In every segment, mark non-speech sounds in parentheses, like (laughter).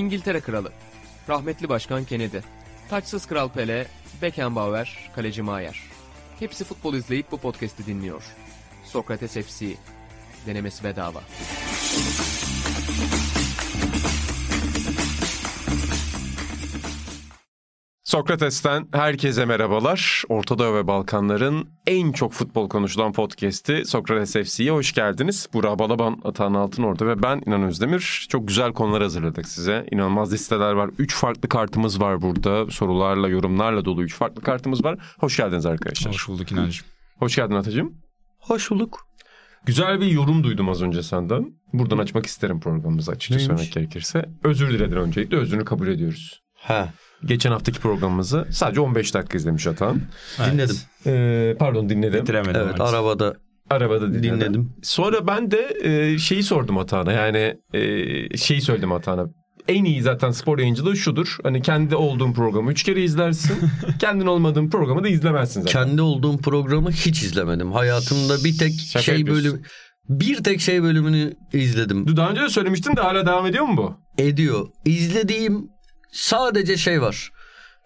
İngiltere Kralı, rahmetli Başkan Kennedy, taçsız Kral Pele, Beckenbauer, Kaleci Maier. Hepsi futbol izleyip bu podcast'i dinliyor. Sokrates FC, denemesi bedava. Sokrates'ten herkese merhabalar. Orta Doğu ve Balkanların en çok futbol konuşulan podcast'i Sokrates FC'ye hoş geldiniz. Burak Balaban, Atahan Altınordu ve ben İnan Özdemir. Çok güzel konular hazırladık size. İnanılmaz listeler var. Üç farklı kartımız var burada. Sorularla, yorumlarla dolu üç farklı kartımız var. Hoş geldiniz arkadaşlar. Hoş bulduk İnancığım. Hoş geldin Atacığım. Hoş bulduk. Güzel bir yorum duydum az önce senden. Buradan açmak isterim programımızı açıkça Neymiş? söylemek gerekirse. Özür diledin öncelikle. Özrünü kabul ediyoruz. Ha, Geçen haftaki programımızı sadece 15 dakika izlemiş Atan. dinledim. Ee, pardon dinledim. Bitiremedim. Evet, maalesef. arabada Arabada dinledim. dinledim. Sonra ben de e, şeyi sordum Atahan'a. Yani e, şeyi söyledim Atahan'a. En iyi zaten spor yayıncılığı şudur. Hani kendi olduğun programı üç kere izlersin. (laughs) kendin olmadığın programı da izlemezsin zaten. Kendi olduğum programı hiç izlemedim. Hayatımda bir tek Şaka şey bölüm bir tek şey bölümünü izledim. Daha önce de söylemiştin de hala devam ediyor mu bu? Ediyor. İzlediğim sadece şey var.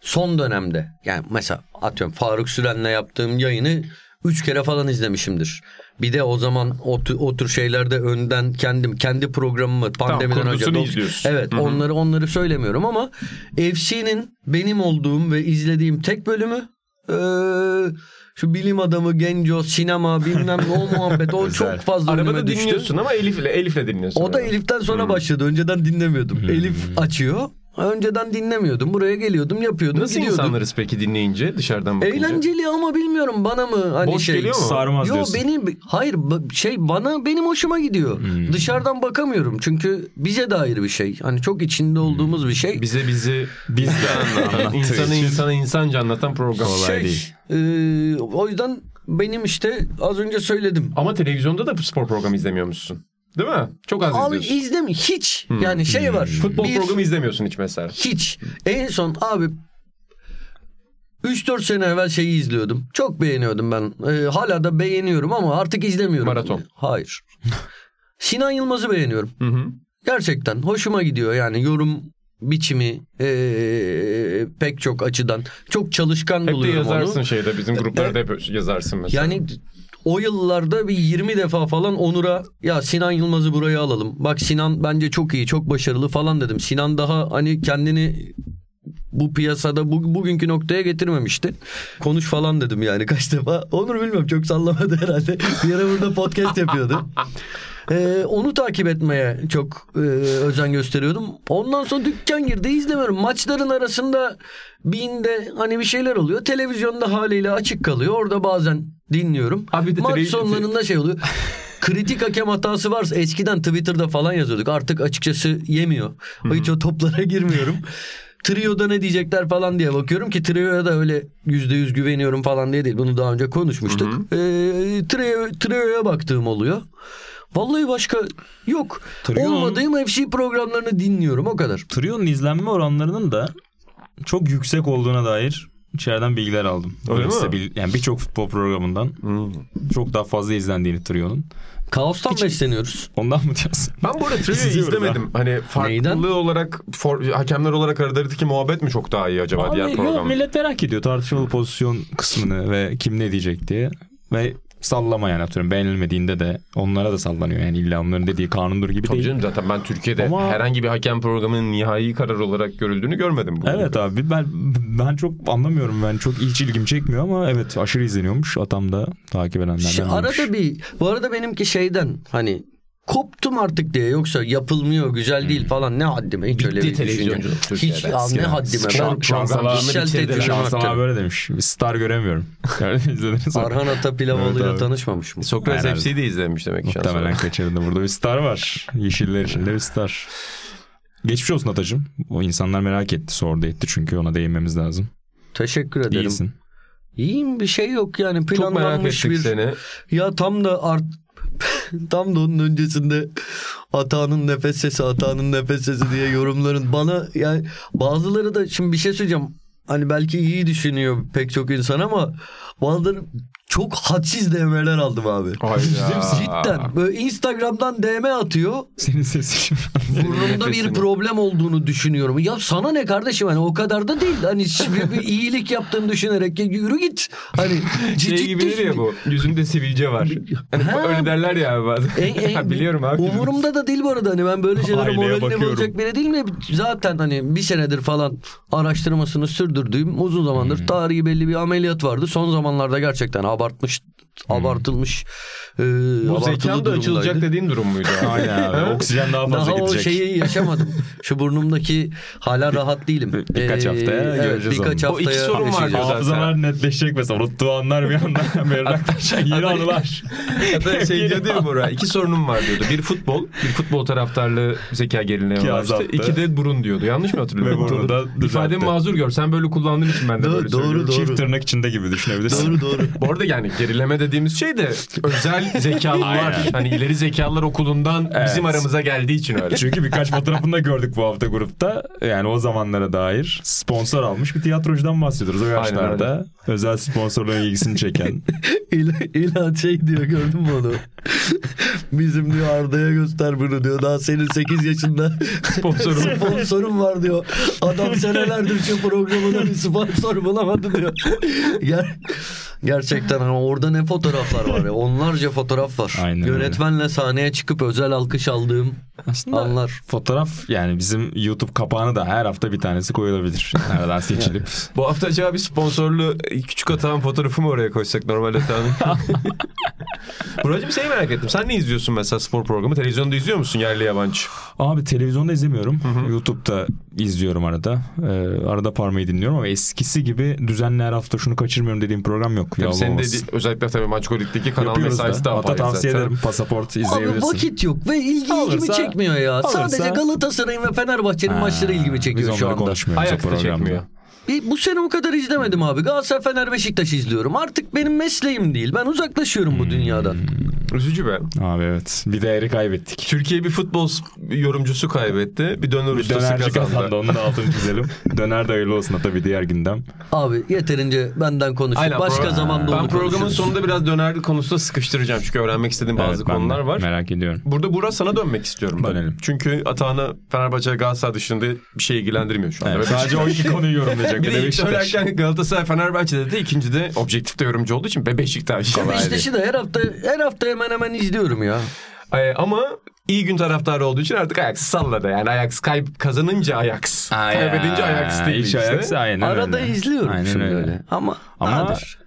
Son dönemde. Yani mesela atıyorum Faruk Süren'le yaptığım yayını üç kere falan izlemişimdir. Bir de o zaman o, o tür şeylerde önden kendim kendi programımı pandemiden önce kurgusunu dok- izliyorsun. Evet Hı hı. onları onları söylemiyorum ama FC'nin benim olduğum ve izlediğim tek bölümü eee, şu bilim adamı Genco sinema bilmem ne o (laughs) muhabbet o çok fazla Arabada düştü. dinliyorsun ama Elif'le Elif'le dinliyorsun. O da. Elif'ten sonra başladı. Önceden dinlemiyordum. Elif açıyor. Önceden dinlemiyordum. Buraya geliyordum, yapıyordum, Nasıl gidiyordum. insanlarız peki dinleyince dışarıdan bakınca? Eğlenceli ama bilmiyorum bana mı hani Boş şey. geliyor mu? Sarmaz Yo diyorsun. benim hayır şey bana benim hoşuma gidiyor. Dışarıdan bakamıyorum çünkü bize dair bir şey. Hani çok içinde olduğumuz bir şey. Bize bizi Biz de (laughs) anlattığı insanı için insana insanca anlatan program. Şey, değil. e, o yüzden benim işte az önce söyledim. Ama televizyonda da spor programı izlemiyormuşsun. Değil mi? Çok az Abi izliyorsun. izlemi hiç yani şey var. Futbol bir- programı izlemiyorsun hiç mesela. Hiç. En son abi 3-4 sene evvel şeyi izliyordum. Çok beğeniyordum ben. Ee, hala da beğeniyorum ama artık izlemiyorum. Maraton. Hayır. (laughs) Sinan Yılmaz'ı beğeniyorum. Hı hı. Gerçekten hoşuma gidiyor yani yorum biçimi ee, pek çok açıdan. Çok çalışkan Hep de buluyorum yazarsın onu. şeyde bizim gruplarda hep yazarsın mesela. Yani o yıllarda bir 20 defa falan Onur'a ya Sinan Yılmaz'ı buraya alalım. Bak Sinan bence çok iyi, çok başarılı falan dedim. Sinan daha hani kendini bu piyasada bu, bugünkü noktaya getirmemişti. Konuş falan dedim yani (laughs) kaç defa. Onur bilmiyorum çok sallamadı herhalde. Bir ara burada podcast yapıyordu. Ee, onu takip etmeye çok e, özen gösteriyordum. Ondan sonra dükkan girdi izlemiyorum. Maçların arasında binde hani bir şeyler oluyor. Televizyonda haliyle açık kalıyor. Orada bazen dinliyorum. Abi de Maç sonlarında şey oluyor. Kritik hakem hatası varsa eskiden Twitter'da falan yazıyorduk. Artık açıkçası yemiyor. Hiç o toplara (laughs) girmiyorum. Trio'da ne diyecekler falan diye bakıyorum ki Trio'ya da öyle yüzde yüz güveniyorum falan diye değil. Bunu daha önce konuşmuştuk. Ee, Trio, Trio'ya baktığım oluyor. Vallahi başka yok. Trio'nun- Olmadığım FC programlarını dinliyorum o kadar. Trio'nun izlenme oranlarının da çok yüksek olduğuna dair içeriden bilgiler aldım. Öyle mi? bil- yani birçok futbol programından çok daha fazla izlendiğini Trio'nun. Kaostan besleniyoruz. Ondan mı diyorsun? (laughs) Ben bu arada Trio'yu izlemedim. Hani farklı Neyden? olarak for, hakemler olarak aralarındaki muhabbet mi çok daha iyi acaba Abi, diğer yok, program? millet merak ediyor tartışmalı pozisyon kısmını ve kim ne diyecek diye. Ve sallama yani atıyorum beğenilmediğinde de onlara da sallanıyor. Yani illa onların dediği kanundur gibi Tabii değil. canım zaten ben Türkiye'de Ama- herhangi bir hakem programının nihai karar olarak görüldüğünü görmedim. Bu Evet abi ben ben çok anlamıyorum ben çok hiç ilgim çekmiyor ama evet aşırı izleniyormuş atam da takip edenlerden biriymiş. arada bir bu arada benimki şeyden hani koptum artık diye yoksa yapılmıyor güzel değil falan ne haddime hiç Bitti öyle bir düşünce. televizyonculuk Türkiye'de. Hiç ya, ne haddime Şan- ben şansalarını kişisel hakkında. böyle demiş. Bir star göremiyorum. (laughs) İzlediniz mi? Arhan Atapilavoğlu'yla Evet abi. tanışmamış mı? Sokrates Herhalde. FC'yi de izlemiş demek ki. Muhtemelen şansa. kaçırdı. Burada bir star var. Yeşiller içinde bir star. Geçmiş olsun Atacığım. O insanlar merak etti, sordu etti çünkü ona değinmemiz lazım. Teşekkür ederim. İyisin. İyiyim bir şey yok yani Çok merak planlanmış ettik bir seni. ya tam da art (laughs) tam da onun öncesinde Atağının nefes sesi Atağının nefes sesi diye yorumların bana yani bazıları da şimdi bir şey söyleyeceğim. Hani belki iyi düşünüyor pek çok insan ama bazıları çok hadsiz DM'ler aldım abi. Cidden. Böyle Instagram'dan DM atıyor. Senin sesin. Burnumda bir problem olduğunu düşünüyorum. Ya sana ne kardeşim hani o kadar da değil. Hani şimdi bir iyilik yaptığını düşünerek ya yürü git. Hani ciddi Şey gibidir ya bu. Yüzünde sivilce var. Hani Ha. öyle derler ya abi bazen. En- en- (laughs) Biliyorum abi. Umurumda da değil bu arada. Hani ben böyle şeylere bakıyorum. bozacak biri değil mi? Zaten hani bir senedir falan araştırmasını sürdürdüğüm uzun zamandır Hmm. tarihi belli bir ameliyat vardı. Son zamanlarda gerçekten abartmış abartılmış e, Bu zekam da açılacak dediğin durum muydu? (laughs) Aynen abi. Oksijen daha fazla Daha o gidecek. şeyi yaşamadım. (laughs) Şu burnumdaki hala rahat değilim. Bir- birkaç Ee, haftaya evet, göreceğiz birkaç onu. O iki sorun var diyor. Hafızalar netleşecek mesela. Unuttuğu anlar bir anda berraklaşacak. Yeni anılar. (laughs) Hatta şey diyordu ya Bora. iki sorunum var diyordu. Bir futbol. Bir futbol taraftarlığı zeka işte. azalttı. İki de burun diyordu. Yanlış mı hatırlıyorum? Ve burnu da. İfademi mazur gör. Sen böyle kullandığın için ben de Doğru, böyle doğru, söylüyorum. doğru. Çift tırnak içinde gibi düşünebilirsin. Doğru doğru. Bu arada yani gerileme dediğimiz şey de özel zekalılar. Aynen. hani ileri zekalılar okulundan Evet. bizim aramıza geldiği için öyle. Çünkü birkaç fotoğrafını da gördük bu hafta grupta. Yani o zamanlara dair sponsor almış bir tiyatrocudan bahsediyoruz. O yaşlarda özel sponsorluğun ilgisini çeken. (laughs) İlan, şey diyor gördün mü onu? Bizim diyor Arda'ya göster bunu diyor. Daha senin 8 yaşında Sponsorum. sponsorum var diyor. Adam senelerdir şu programına bir sponsor bulamadı diyor. Ger Gerçekten ama orada ne fotoğraflar var ya. Onlarca fotoğraf var. (laughs) Aynen öyle. Yönetmenle sahneye çıkıp özel alkış aldığım Aslında anlar. fotoğraf yani bizim YouTube kapağını da her hafta bir tanesi koyulabilir. Aradan seçilip. (laughs) Bu hafta acaba bir sponsorlu küçük atağın fotoğrafı mı oraya koysak normal atağın? (laughs) Buracığım seni merak ettim. Sen ne izliyorsun mesela spor programı? Televizyonda izliyor musun yerli yabancı? Abi televizyonda izlemiyorum. YouTube'da izliyorum arada. Ee, arada parmayı dinliyorum ama eskisi gibi düzenli her hafta şunu kaçırmıyorum dediğim program yok. Tabii senin dedi, özellikle tabii Maçkolik'teki kanal Yapıyoruz mesaisi da. Hatta tavsiye zaten. ederim. Pasaport Abi izleyebilirsin. vakit yok ve ilgi ilgimi Alırsa- çekmiyor ya. alırsa- Sadece Galatasaray'ın ve Fenerbahçe'nin maçları ilgimi çekiyor şu anda. programda. çekmiyor. Bir, bu sene o kadar izlemedim abi. Galatasaray, Fener, Beşiktaş izliyorum. Artık benim mesleğim değil. Ben uzaklaşıyorum bu dünyadan. Üzücü be. Abi evet. Bir değeri kaybettik. Türkiye bir futbol yorumcusu kaybetti. Bir döner Bir ustası dönerci kazandı. kazandı. Onun da (laughs) altını çizelim. Döner de hayırlı olsun tabii diğer gündem. Abi yeterince benden konuştuk. Aynen, Başka pro- zamanda Ben programın konuşuruz. sonunda biraz döner konusunda sıkıştıracağım. Çünkü öğrenmek istediğim bazı Evet, de konular var. Merak ediyorum. Burada Burak sana dönmek istiyorum ben. Dönelim. Çünkü Atağan'ı Fenerbahçe Galatasaray dışında bir şey ilgilendirmiyor şu anda. Evet, Ve sadece o iki konuyu yorumlayacak. (laughs) bir de ilk söylerken Galatasaray Fenerbahçe'de de ikinci de objektifte yorumcu olduğu için be Beşiktaş. Beşiktaş'ı da her hafta her hafta hemen hemen izliyorum ya. Ee, ama iyi gün taraftarı olduğu için artık Ajax salladı. Yani Ajax kay kazanınca Ajax. Kaybedince Ajax değil işte. Ajax aynen Arada öyle. izliyorum Aynen şimdi öyle. öyle. Ama, Ama nadir.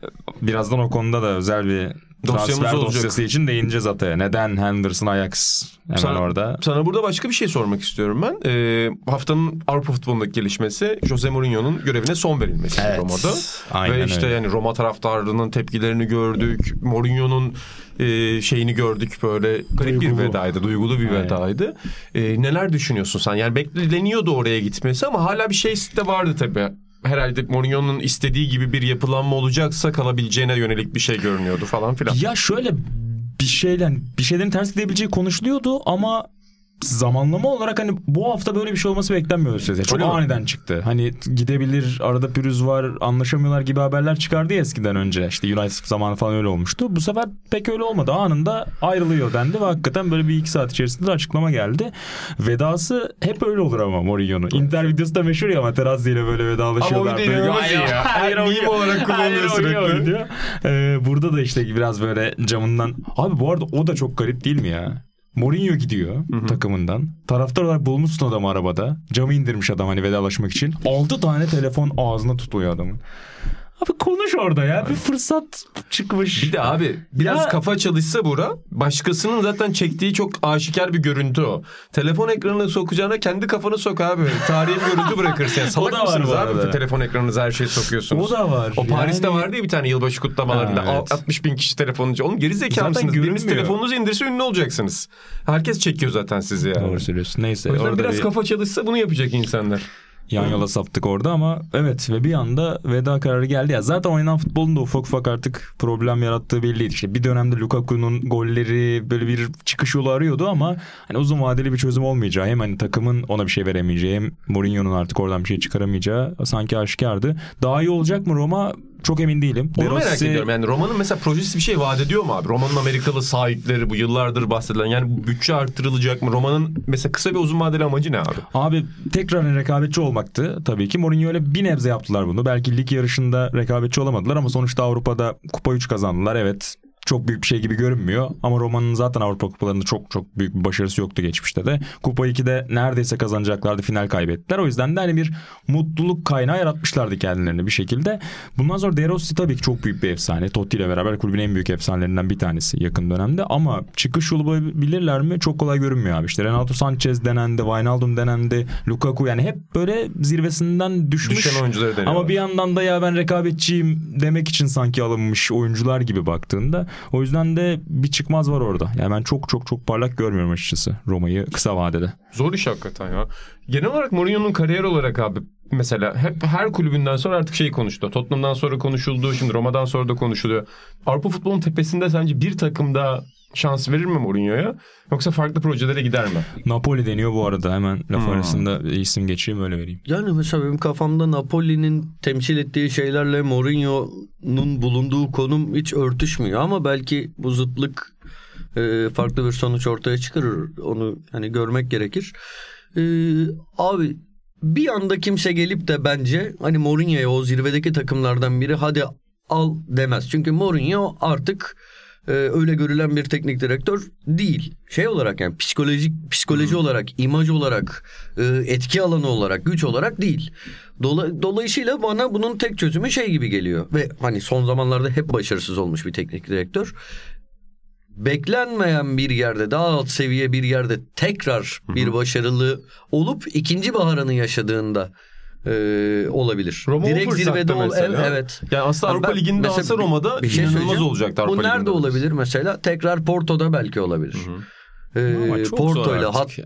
birazdan o konuda da özel bir Dosyamız transfer olacak. dosyası için değineceğiz Ataya. Neden Henderson Ajax hemen Sana- orada? Sana burada başka bir şey sormak istiyorum ben. Ee, haftanın Avrupa futbolundaki gelişmesi Jose Mourinho'nun görevine son verilmesi Evet. Roma'da. Aynen Ve işte öyle. yani Roma taraftarlarının tepkilerini gördük. Mourinho'nun e, şeyini gördük böyle garip bir Duygulu. vedaydı. Duygulu bir Aynen. vedaydı. E, neler düşünüyorsun sen? Yani bekleniyordu oraya gitmesi ama hala bir şey de vardı tabii. Herhalde Mourinho'nun istediği gibi bir yapılanma olacaksa kalabileceğine yönelik bir şey görünüyordu falan filan. Ya şöyle bir şeyler bir şeylerin ters gidebileceği konuşuluyordu ama zamanlama olarak hani bu hafta böyle bir şey olması beklenmiyordu size. Çok Öyle mi? aniden çıktı. Hani gidebilir, arada pürüz var, anlaşamıyorlar gibi haberler çıkardı ya eskiden önce. İşte United zamanı falan öyle olmuştu. Bu sefer pek öyle olmadı. Anında ayrılıyor dendi ve hakikaten böyle bir iki saat içerisinde de açıklama geldi. Vedası hep öyle olur ama Mourinho'nun. Inter videosu da meşhur ya Materazzi ile böyle vedalaşıyorlar. Ama o video inanılmaz iyi ya. Her Meme olarak kullanılıyor sürekli. Ee, burada da işte biraz böyle camından. Abi bu arada o da çok garip değil mi ya? Mourinho gidiyor takımından. Taraftar olarak bulmuşsun adamı arabada. Camı indirmiş adam hani vedalaşmak için. 6 tane telefon ağzına tutuluyor adamın. Abi konuş orada ya. Bir fırsat çıkmış. Bir de abi biraz Ya- kafa çalışsa Bura başkasının zaten çektiği çok aşikar bir görüntü o. Telefon ekranına sokacağına kendi kafanı sok abi. Tarihi bir görüntü bırakırsın. Yani (laughs) salak O da var mısınız bu abi? Telefon ekranınıza her şeyi sokuyorsunuz. O da var. O Paris'te Yani- vardı ya bir tane yılbaşı kutlamalarında. Ha, evet. 60 bin kişi telefonunca. Oğlum geri zekalı mısınız? Biriniz telefonunuzu indirse ünlü olacaksınız. Herkes çekiyor zaten sizi yani. Doğru söylüyorsun. Neyse O yüzden orada biraz bir kafa çalışsa bunu yapacak insanlar. Yan yola saptık orada ama evet ve bir anda veda kararı geldi. Ya zaten oynanan futbolun da ufak ufak artık problem yarattığı belliydi. İşte bir dönemde Lukaku'nun golleri böyle bir çıkış yolu arıyordu ama hani uzun vadeli bir çözüm olmayacağı hem hani takımın ona bir şey veremeyeceği hem Mourinho'nun artık oradan bir şey çıkaramayacağı sanki aşikardı. Daha iyi olacak mı Roma? Çok emin değilim. Onu De merak ediyorum. Yani Roma'nın mesela projesi bir şey vaat ediyor mu abi? Roma'nın Amerikalı sahipleri bu yıllardır bahsedilen. Yani bütçe arttırılacak mı? Roma'nın mesela kısa ve uzun vadeli amacı ne abi? Abi tekrar rekabetçi olmaktı tabii ki. Mourinho öyle bir nebze yaptılar bunu. Belki lig yarışında rekabetçi olamadılar ama sonuçta Avrupa'da Kupa 3 kazandılar. Evet çok büyük bir şey gibi görünmüyor. Ama Roma'nın zaten Avrupa kupalarında çok çok büyük bir başarısı yoktu geçmişte de. Kupa 2'de neredeyse kazanacaklardı final kaybettiler. O yüzden de hani bir mutluluk kaynağı yaratmışlardı kendilerini bir şekilde. Bundan sonra De Rossi tabii ki çok büyük bir efsane. Totti ile beraber kulübün en büyük efsanelerinden bir tanesi yakın dönemde. Ama çıkış yolu bulabilirler mi? Çok kolay görünmüyor abi. İşte Renato Sanchez denendi, Wijnaldum denendi, Lukaku yani hep böyle zirvesinden düşmüş. Düşen oyuncuları deniyorlar. Ama bir yandan da ya ben rekabetçiyim demek için sanki alınmış oyuncular gibi baktığında. O yüzden de bir çıkmaz var orada. Yani ben çok çok çok parlak görmüyorum açıkçası Roma'yı kısa vadede. Zor iş hakikaten ya. Genel olarak Mourinho'nun kariyer olarak abi mesela hep her kulübünden sonra artık şey konuştu. Tottenham'dan sonra konuşuldu. Şimdi Roma'dan sonra da konuşuluyor. Avrupa futbolunun tepesinde sence bir takım daha şans verir mi Mourinho'ya? Yoksa farklı projelere gider mi? Napoli deniyor bu arada hemen laf Hmm. arasında isim geçeyim öyle vereyim. Yani mesela benim kafamda Napoli'nin temsil ettiği şeylerle Mourinho'nun bulunduğu konum hiç örtüşmüyor ama belki bu zıtlık e, farklı bir sonuç ortaya çıkarır. Onu hani görmek gerekir. E, abi bir anda kimse gelip de bence hani Mourinho'ya o zirvedeki takımlardan biri hadi al demez. Çünkü Mourinho artık e, öyle görülen bir teknik direktör değil. Şey olarak yani psikolojik psikoloji olarak, imaj olarak, e, etki alanı olarak, güç olarak değil. Dola- dolayısıyla bana bunun tek çözümü şey gibi geliyor ve hani son zamanlarda hep başarısız olmuş bir teknik direktör. Beklenmeyen bir yerde daha alt seviye bir yerde tekrar bir başarılı olup ikinci baharını yaşadığında e, olabilir. Roma Direkt zirvede ol- mesela. evet. Yani aslında Avrupa Ben- Ligi'nde bir- Roma'da bir şey inanılmaz olacaktı Avrupa Bu nerede Ligi'nde. olabilir mesela? Tekrar Porto'da belki olabilir. Ee, Ama çok Porto ile hat ya.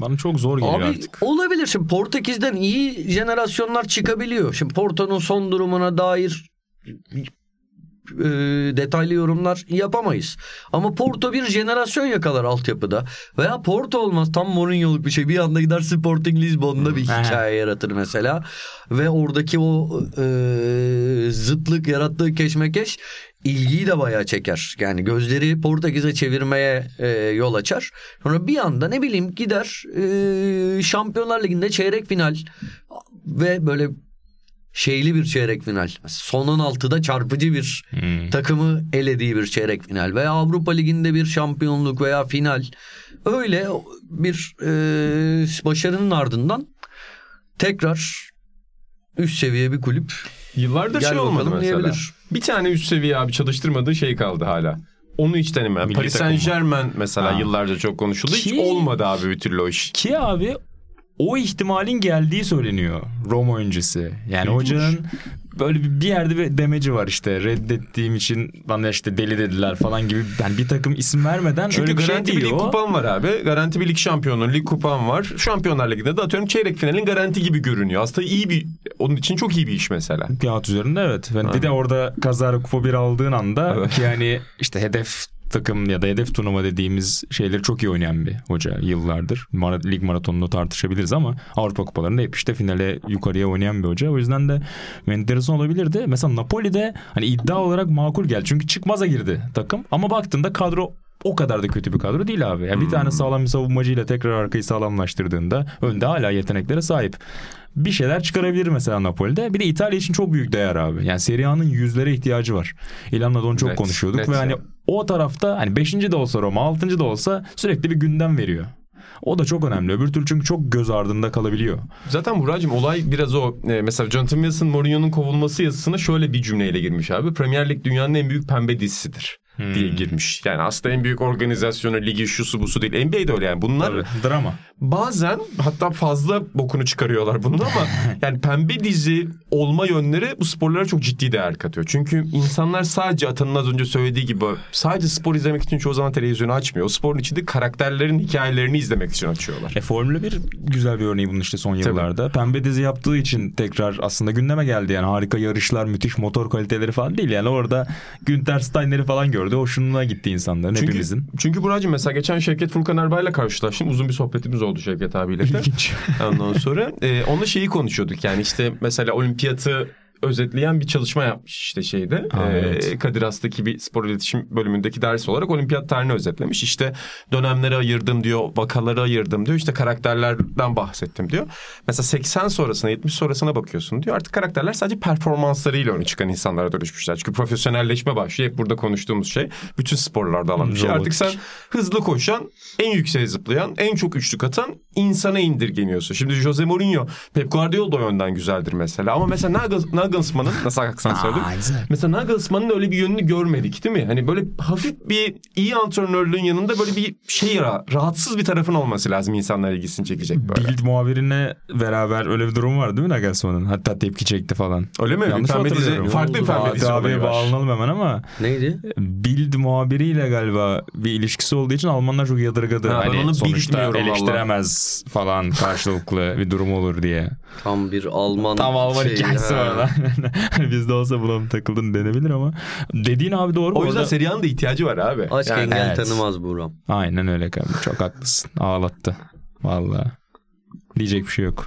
Bana çok zor geliyor Abi artık. olabilir. Şimdi Portekiz'den iyi jenerasyonlar çıkabiliyor. Şimdi Porto'nun son durumuna dair e, detaylı yorumlar yapamayız. Ama Porto bir jenerasyon yakalar altyapıda. Veya Porto olmaz tam Mourinho'luk bir şey. Bir anda gider Sporting Lisbon'da bir hikaye yaratır mesela. Ve oradaki o e, zıtlık yarattığı keşmekeş ilgiyi de bayağı çeker. Yani gözleri Portekiz'e çevirmeye e, yol açar. Sonra bir anda ne bileyim gider e, Şampiyonlar Ligi'nde çeyrek final ve böyle şeyli bir çeyrek final. Son 16'da çarpıcı bir Hmm. takımı elediği bir çeyrek final veya Avrupa Ligi'nde bir şampiyonluk veya final. Öyle bir e, başarının ardından tekrar üst seviye bir kulüp Yıllardır Gel şey olmadı mesela. diyebilir. Bir tane üst seviye abi çalıştırmadığı şey kaldı hala. Onu hiç denemem. Paris? Saint Germain mesela Ha. yıllarca çok konuşuldu. Hiç Ki- olmadı abi bir türlü o iş. Ki abi o ihtimalin geldiği söyleniyor Roma öncesi. Yani hocanın böyle bir yerde bir demeci var işte reddettiğim için bana işte deli dediler falan gibi yani bir takım isim vermeden Çünkü öyle bir şey garanti değil bir lig kupan var abi. Garanti bir lig şampiyonu, lig kupan var. Şampiyonlar Ligi'nde de atıyorum çeyrek finalin garanti gibi görünüyor. Aslında iyi bir, onun için çok iyi bir iş mesela. Kağıt üzerinde evet. Yani bir de orada kazara kupa bir aldığın anda Evet. yani işte hedef takım ya da hedef turnuva dediğimiz şeyleri çok iyi oynayan bir hoca yıllardır. Mara- lig maratonunu tartışabiliriz ama Avrupa kupalarında hep işte finale yukarıya oynayan bir hoca. O yüzden de enteresan olabilirdi. Mesela Napoli'de hani iddia olarak makul gel. Çünkü çıkmaza girdi takım. Ama baktığında kadro o kadar da kötü bir kadro değil abi. Yani bir tane sağlam bir savunmacıyla tekrar arkayı sağlamlaştırdığında önde hala yeteneklere sahip. Bir şeyler çıkarabilir mesela Napoli'de. Bir de İtalya için çok büyük değer abi. Yani Serie A'nın yüzlere ihtiyacı var. İlhan'la da onu çok Net, konuşuyorduk net ve hani ya. o tarafta hani 5. de olsa Roma 6. da olsa sürekli bir gündem veriyor. O da çok önemli. Öbür türlü çünkü çok göz ardında kalabiliyor. Zaten Buracığım olay biraz o. E, mesela Jonathan Wilson Mourinho'nun kovulması yazısına şöyle bir cümleyle girmiş abi. Premier Lig dünyanın en büyük pembe dizisidir diye girmiş. Yani aslında en büyük organizasyonu ligi şusu busu değil. NBA'de öyle yani. Bunlar Tabii. Drama. bazen hatta fazla bokunu çıkarıyorlar bunun ama (laughs) yani pembe dizi olma yönleri bu sporlara çok ciddi değer katıyor. Çünkü insanlar sadece Atan'ın az önce söylediği gibi sadece spor izlemek için çoğu zaman televizyonu açmıyor. O sporun içinde karakterlerin hikayelerini izlemek için açıyorlar. E Formula 1 güzel bir örneği bunun işte son yıllarda. Pembe dizi yaptığı için tekrar aslında gündeme geldi yani harika yarışlar, müthiş motor kaliteleri falan değil yani orada Günter Steiner'i falan gördü. Hoşuna gitti insanların Çünkü, hepimizin. çünkü Buracığım mesela geçen Şevket Furkan Erbay'la karşılaştım. Uzun bir sohbetimiz oldu Şevket abiyle de. İlginç. Ondan sonra e, onunla şeyi konuşuyorduk yani işte mesela olimpiyatı özetleyen bir çalışma yapmış işte şeyde. Ha, Ee, evet. Kadir Has'taki bir spor iletişim bölümündeki ders olarak olimpiyat tarihini özetlemiş. İşte dönemleri ayırdım diyor, vakaları ayırdım diyor. İşte karakterlerden bahsettim diyor. Mesela 80 sonrasına 70 sonrasına bakıyorsun diyor. Artık karakterler sadece performanslarıyla öne çıkan insanlara dönüşmüşler. Çünkü profesyonelleşme başlıyor. Hep burada konuştuğumuz şey. Bütün sporlarda alan bir şey. Artık sen hızlı koşan, en yükseğe zıplayan, en çok üçlük atan insana indirgeniyorsun. Şimdi Jose Mourinho, Pep Guardiola da o yönden güzeldir mesela. Ama mesela Nagels- Nagelsmann'ın nasıl aksan söyledim? Mesela Nagelsmann'ın öyle bir yönünü görmedik değil mi? Hani böyle hafif bir iyi antrenörlüğün yanında böyle bir şey ra- rahatsız bir tarafın olması lazım insanlar ilgisini çekecek böyle. Bild muhabirine beraber öyle bir durum var değil mi Nagelsmann'ın? Hatta tepki çekti falan. Öyle mi? Yanlış hatırlıyorum? farklı bir pembe Fatih dizi abiye bağlanalım hemen ama Neydi? Bild muhabiriyle galiba bir ilişkisi olduğu için Almanlar çok yadırgadı. Ha, ben hani onu sonuçta bilmiyorum falan karşılıklı bir durum olur diye. Tam bir Alman Tam Alman şeyi, hikayesi ha. var lan. (laughs) Bizde olsa buna mı takıldın denebilir ama. Dediğin abi doğru. O yüzden arada. Serihan'ın da ihtiyacı var abi. Aşk Yani- engel evet. tanımaz Buğram. Aynen öyle kanka. Çok haklısın. Ağlattı. Vallahi. Diyecek bir şey yok.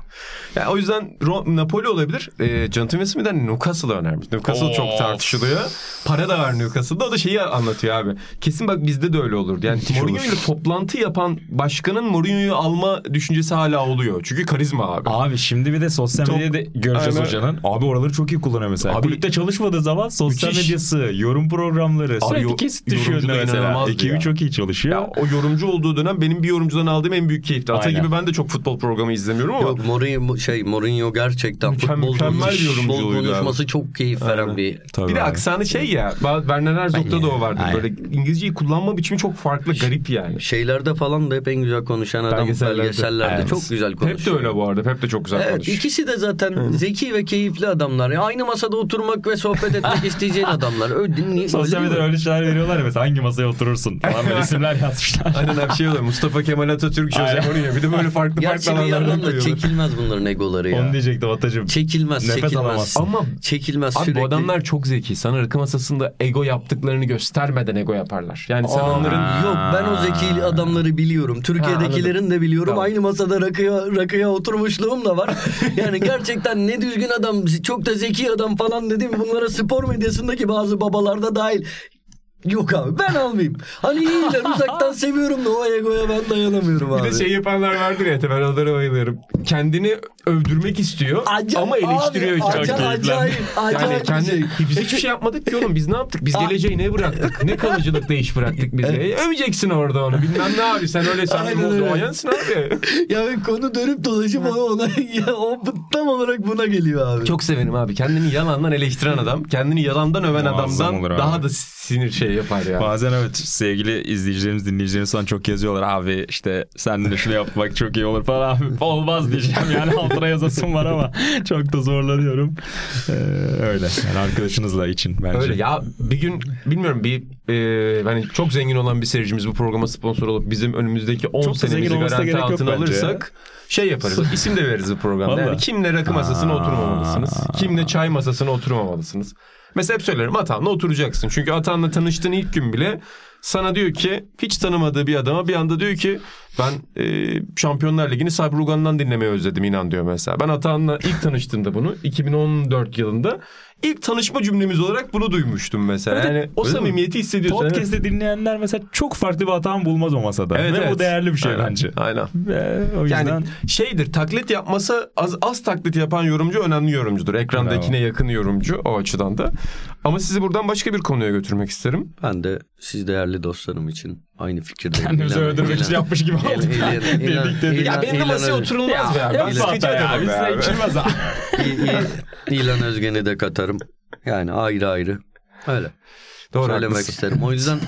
Yani o yüzden Ro- Napoli olabilir. E, Jonathan Smith'den Newcastle önermiş. Newcastle çok Of. tartışılıyor. Para da var Newcastle'da. O da şeyi anlatıyor abi. Kesin bak bizde de öyle olurdu. Yani Mourinho ile toplantı yapan başkanın Mourinho'yu alma düşüncesi hala oluyor. Çünkü karizma abi. Abi şimdi bir de sosyal Çok- medyada göreceğiz Aynen. hocanın. Abi oraları çok iyi kullanıyor mesela. Abi- Kulüpte çalışmadığı zaman sosyal Müthiş. medyası, yorum programları, sürekli yo- kesit düşüyor mesela. Ekibi ya. çok iyi çalışıyor. Ya o yorumcu olduğu dönem benim bir yorumcudan aldığım en büyük keyifti. Ata Aynen. gibi ben de çok futbol programı izlemiyorum ama Yok Mourinho şey Mourinho gerçekten Mükemmel- futbol, mükemmel konuş- konuşması çok keyif veren bir Tabii bir de abi. aksanı şey ya. Werner Herzog'da da o vardı. Aynen. Böyle İngilizceyi kullanma biçimi çok farklı, garip yani. şeylerde falan da hep en güzel konuşan adam Belgesellerde. belgesellerde, Evet. çok güzel konuşuyor. Pep de öyle bu arada. Pep de çok güzel Evet konuşuyor. ikisi de zaten zeki ve keyifli adamlar. Ya aynı masada oturmak ve sohbet etmek (laughs) isteyeceğin adamlar. Öyle, niye, Sosyal öyle medyada öyle şeyler veriyorlar ya mesela hangi masaya oturursun falan böyle (laughs) isimler yazmışlar. Aynen abi şey oluyor. Mustafa Kemal Atatürk, Jose Aynen. Mourinho. Bir de böyle farklı Gerçi farklı bir yandan da çekilmez bunların egoları ya. Onu diyecektim Atacığım. Çekilmez, Nefes çekilmez. alamazsın. Ama Çekilmez Abi sürekli. bu adamlar çok zeki. Sana rakı masasında ego yaptıklarını göstermeden ego yaparlar. Yani sen Aa, onların Yok ben o zeki adamları biliyorum. Türkiye'dekilerin de biliyorum. Tamam. Aynı masada rakıya, rakıya oturmuşluğum da var. (laughs) yani gerçekten ne düzgün adam, çok da zeki adam falan dedim. Bunlara spor medyasındaki bazı babalarda dahil. Yok abi ben almayayım. Hani iyiler uzaktan (laughs) seviyorum da o egoya ben dayanamıyorum abi. bir de şey yapanlar vardır ya ben onlara bayılıyorum. Kendini övdürmek istiyor Acayip- ama eleştiriyor. abi, çok acayip, acayip, Yani acayip bir kendi, şey. biz hiçbir şey yapmadık ki oğlum. Biz ne yaptık? Biz geleceği ne bıraktık? Ne (laughs) kalıcılıkla iş bıraktık bize? E, Öveceksin orada onu. Bilmem ne abi. Sen öyle sen doğayansın abi. (laughs) Ya konu dönüp dolaşıp ona, ona ya, o tam olarak buna geliyor abi. Çok severim abi. Kendini yalandan eleştiren adam, kendini yalandan öven Muazzam adamdan daha da sinir şey yapar ya. Bazen evet sevgili izleyicilerimiz dinleyicilerimiz falan çok yazıyorlar abi işte sen de şunu yapmak çok iyi olur falan abi olmaz diyeceğim yani (laughs) altına yazasım var ama çok da zorlanıyorum ee, öyle yani arkadaşınızla için bence. Öyle ya bir gün bilmiyorum bir e, hani çok zengin olan bir seyircimiz bu programa sponsor olup bizim önümüzdeki 10 Çok senemizi garanti altına alırsak şey yaparız. (laughs) isim de veririz bu programda. Vallahi. Yani kimle rakı masasına Aa. oturmamalısınız. Kimle çay masasına oturmamalısınız. Mesela hep söylerim Atan'la oturacaksın. Çünkü Atan'la tanıştığın ilk gün bile sana diyor ki hiç tanımadığı bir adama bir anda diyor ki ben e, Şampiyonlar Ligi'ni Sabri Ugan'dan dinlemeyi özledim inan diyor mesela. Ben Atan'la ilk tanıştığımda bunu 2014 yılında ilk tanışma cümlemiz olarak bunu duymuştum mesela. Evet, yani o mi? samimiyeti hissediyorsun. Evet. Podcast'te dinleyenler mesela çok farklı bir hatan bulmaz o masada. Evet, Ve evet. bu değerli bir şey Aynen, bence. Aynen. Ve o yüzden Yani şeydir taklit yapmasa az, az taklit yapan yorumcu önemli yorumcudur. Ekrandakine yakın yorumcu o açıdan da. Ama sizi buradan başka bir konuya götürmek isterim. Ben de siz değerli dostlarım için aynı fikirdeyim. kendimizi öldürmek için yapmış gibi olduk. İlan- İlan- Dedik dedik. Ya benim de masaya oturulmaz be abi. Yapma Sıkıcı ya. adamım be Bizde abi. içilmez ha. İlan Özgen'i de katarım. Yani ayrı ayrı. Öyle. Doğru Söylemek haklısın. isterim. O yüzden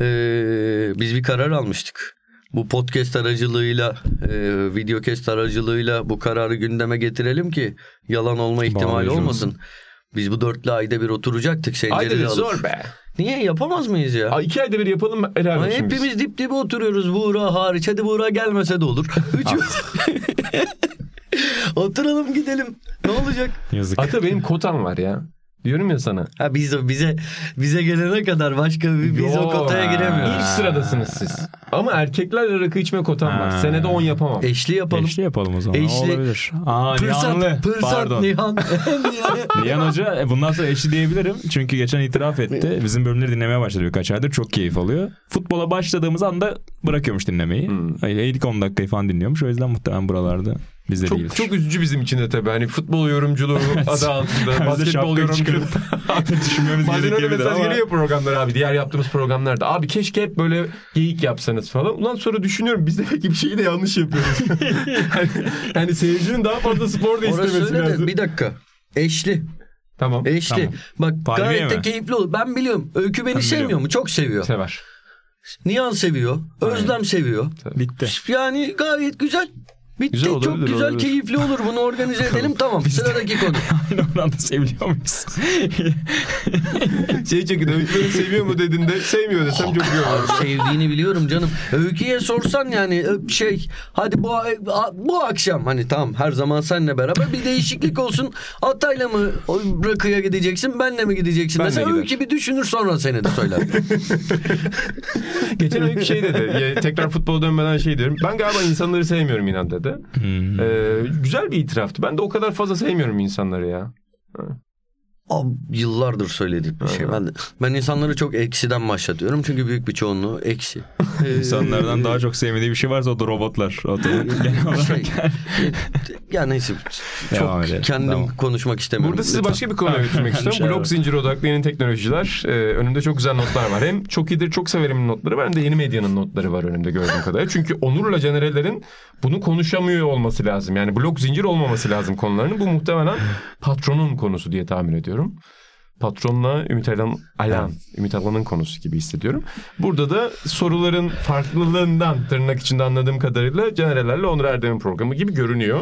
eee, biz bir karar almıştık. Bu podcast aracılığıyla, eee videocast aracılığıyla bu kararı gündeme getirelim ki yalan olma ihtimali Bağlayıcı olmasın. Biz bu dörtlü ayda bir oturacaktık Ayda bir zor be. Niye yapamaz mıyız ya? Ay, iki ayda bir yapalım helal Ama olsun biz. hepimiz dip dibe oturuyoruz Buğra hariç. Hadi Buğra gelmese de olur. (laughs) Üçümüz. (laughs) Oturalım gidelim. Ne olacak? Yazık. Ata benim kotam var ya. Diyorum ya sana. Ha biz bize bize gelene kadar başka bir biz o Yo. kotaya giremiyoruz. İlk sıradasınız siz. Ama erkeklerle rakı içme kotam var. Ha. Senede 10 yapamam. Eşli yapalım. Eşli yapalım o zaman. Eşli. Olabilir. Aa Pırsat, Nihanlı. pırsat, Pardon. Nihan. (laughs) (laughs) Nihan Hoca e, bundan sonra eşli diyebilirim. Çünkü geçen itiraf etti. (laughs) Bizim bölümleri dinlemeye başladı birkaç aydır. Çok keyif alıyor. Futbola başladığımız anda bırakıyormuş dinlemeyi. Hmm. Öyle ilk 10 dakikayı falan dinliyormuş. O yüzden muhtemelen buralarda bizde değildir. Çok, çok üzücü bizim için de tabii. Hani futbol yorumculuğu adı altında. (laughs) De basketbol yorumculuğu. (laughs) düşünmemiz Bazen öyle mesaj ama- geliyor programlara abi. Diğer yaptığımız programlarda. Abi keşke hep böyle geyik yapsanız falan. Ulan sonra düşünüyorum biz demek ki bir şeyi de yanlış yapıyoruz. yani, (laughs) yani seyircinin daha fazla spor da istemesi de lazım. bir dakika. Eşli. Tamam. Eşli. Tamam. Bak Palmiye gayet de mi? keyifli olur. Ben biliyorum. Öykü beni Ben sevmiyor biliyorum. mu? Çok seviyor. Sever. Nihan seviyor. Özlem seviyor. Bitti. Yani gayet güzel. Bitti. Güzel olabilir, Çok güzel, olabilir. keyifli olur. Bunu organize edelim. (laughs) Tamam. Sıradaki konu. (laughs) Aynı oranda seviliyor muyuz? (laughs) Şey çekin öyküleri seviyor mu dediğinde sevmiyor desem çok iyi olur. Sevdiğini biliyorum canım. Öykü'ye sorsan yani şey hadi bu bu akşam hani tamam her zaman seninle beraber bir değişiklik olsun. Atayla mı rakıya gideceksin benle mi gideceksin? Benle Mesela. Öykü bir düşünür sonra seni de söyler. Geçen öykü şey dedi. Tekrar futbola dönmeden şey diyorum. Ben galiba insanları sevmiyorum inan dedi. Hmm. Ee, güzel bir itiraftı. Ben de o kadar fazla sevmiyorum insanları ya. Yıllardır söylediğim bir şey. Ben, ben insanları çok eksiden başlatıyorum. Çünkü büyük bir çoğunluğu eksi. (laughs) İnsanlardan daha çok sevmediği bir şey varsa o da robotlar. O da (laughs) genel olarak. şey, ya neyse Devam çok edelim. kendim Tamam. konuşmak istemiyorum. Burada sizi başka bir konuya (laughs) götürmek istiyorum. Şey Blok zinciri odaklı yeni teknolojiler. Ee, önümde çok güzel notlar var. Hem çok iyidir çok severim notları var hem de yeni medyanın notları var önümde gördüğüm kadarıyla. Çünkü Onur'la Canerelerin bunu konuşamıyor olması lazım. Yani blok zincir olmaması lazım konularının. Bu muhtemelen patronun konusu diye tahmin ediyorum. Patronla Ümit Alan, Alan, Ümit Alan'ın konusu gibi hissediyorum. Burada da soruların farklılığından tırnak içinde anladığım kadarıyla Canerelerle Onur Erdem'in programı gibi görünüyor.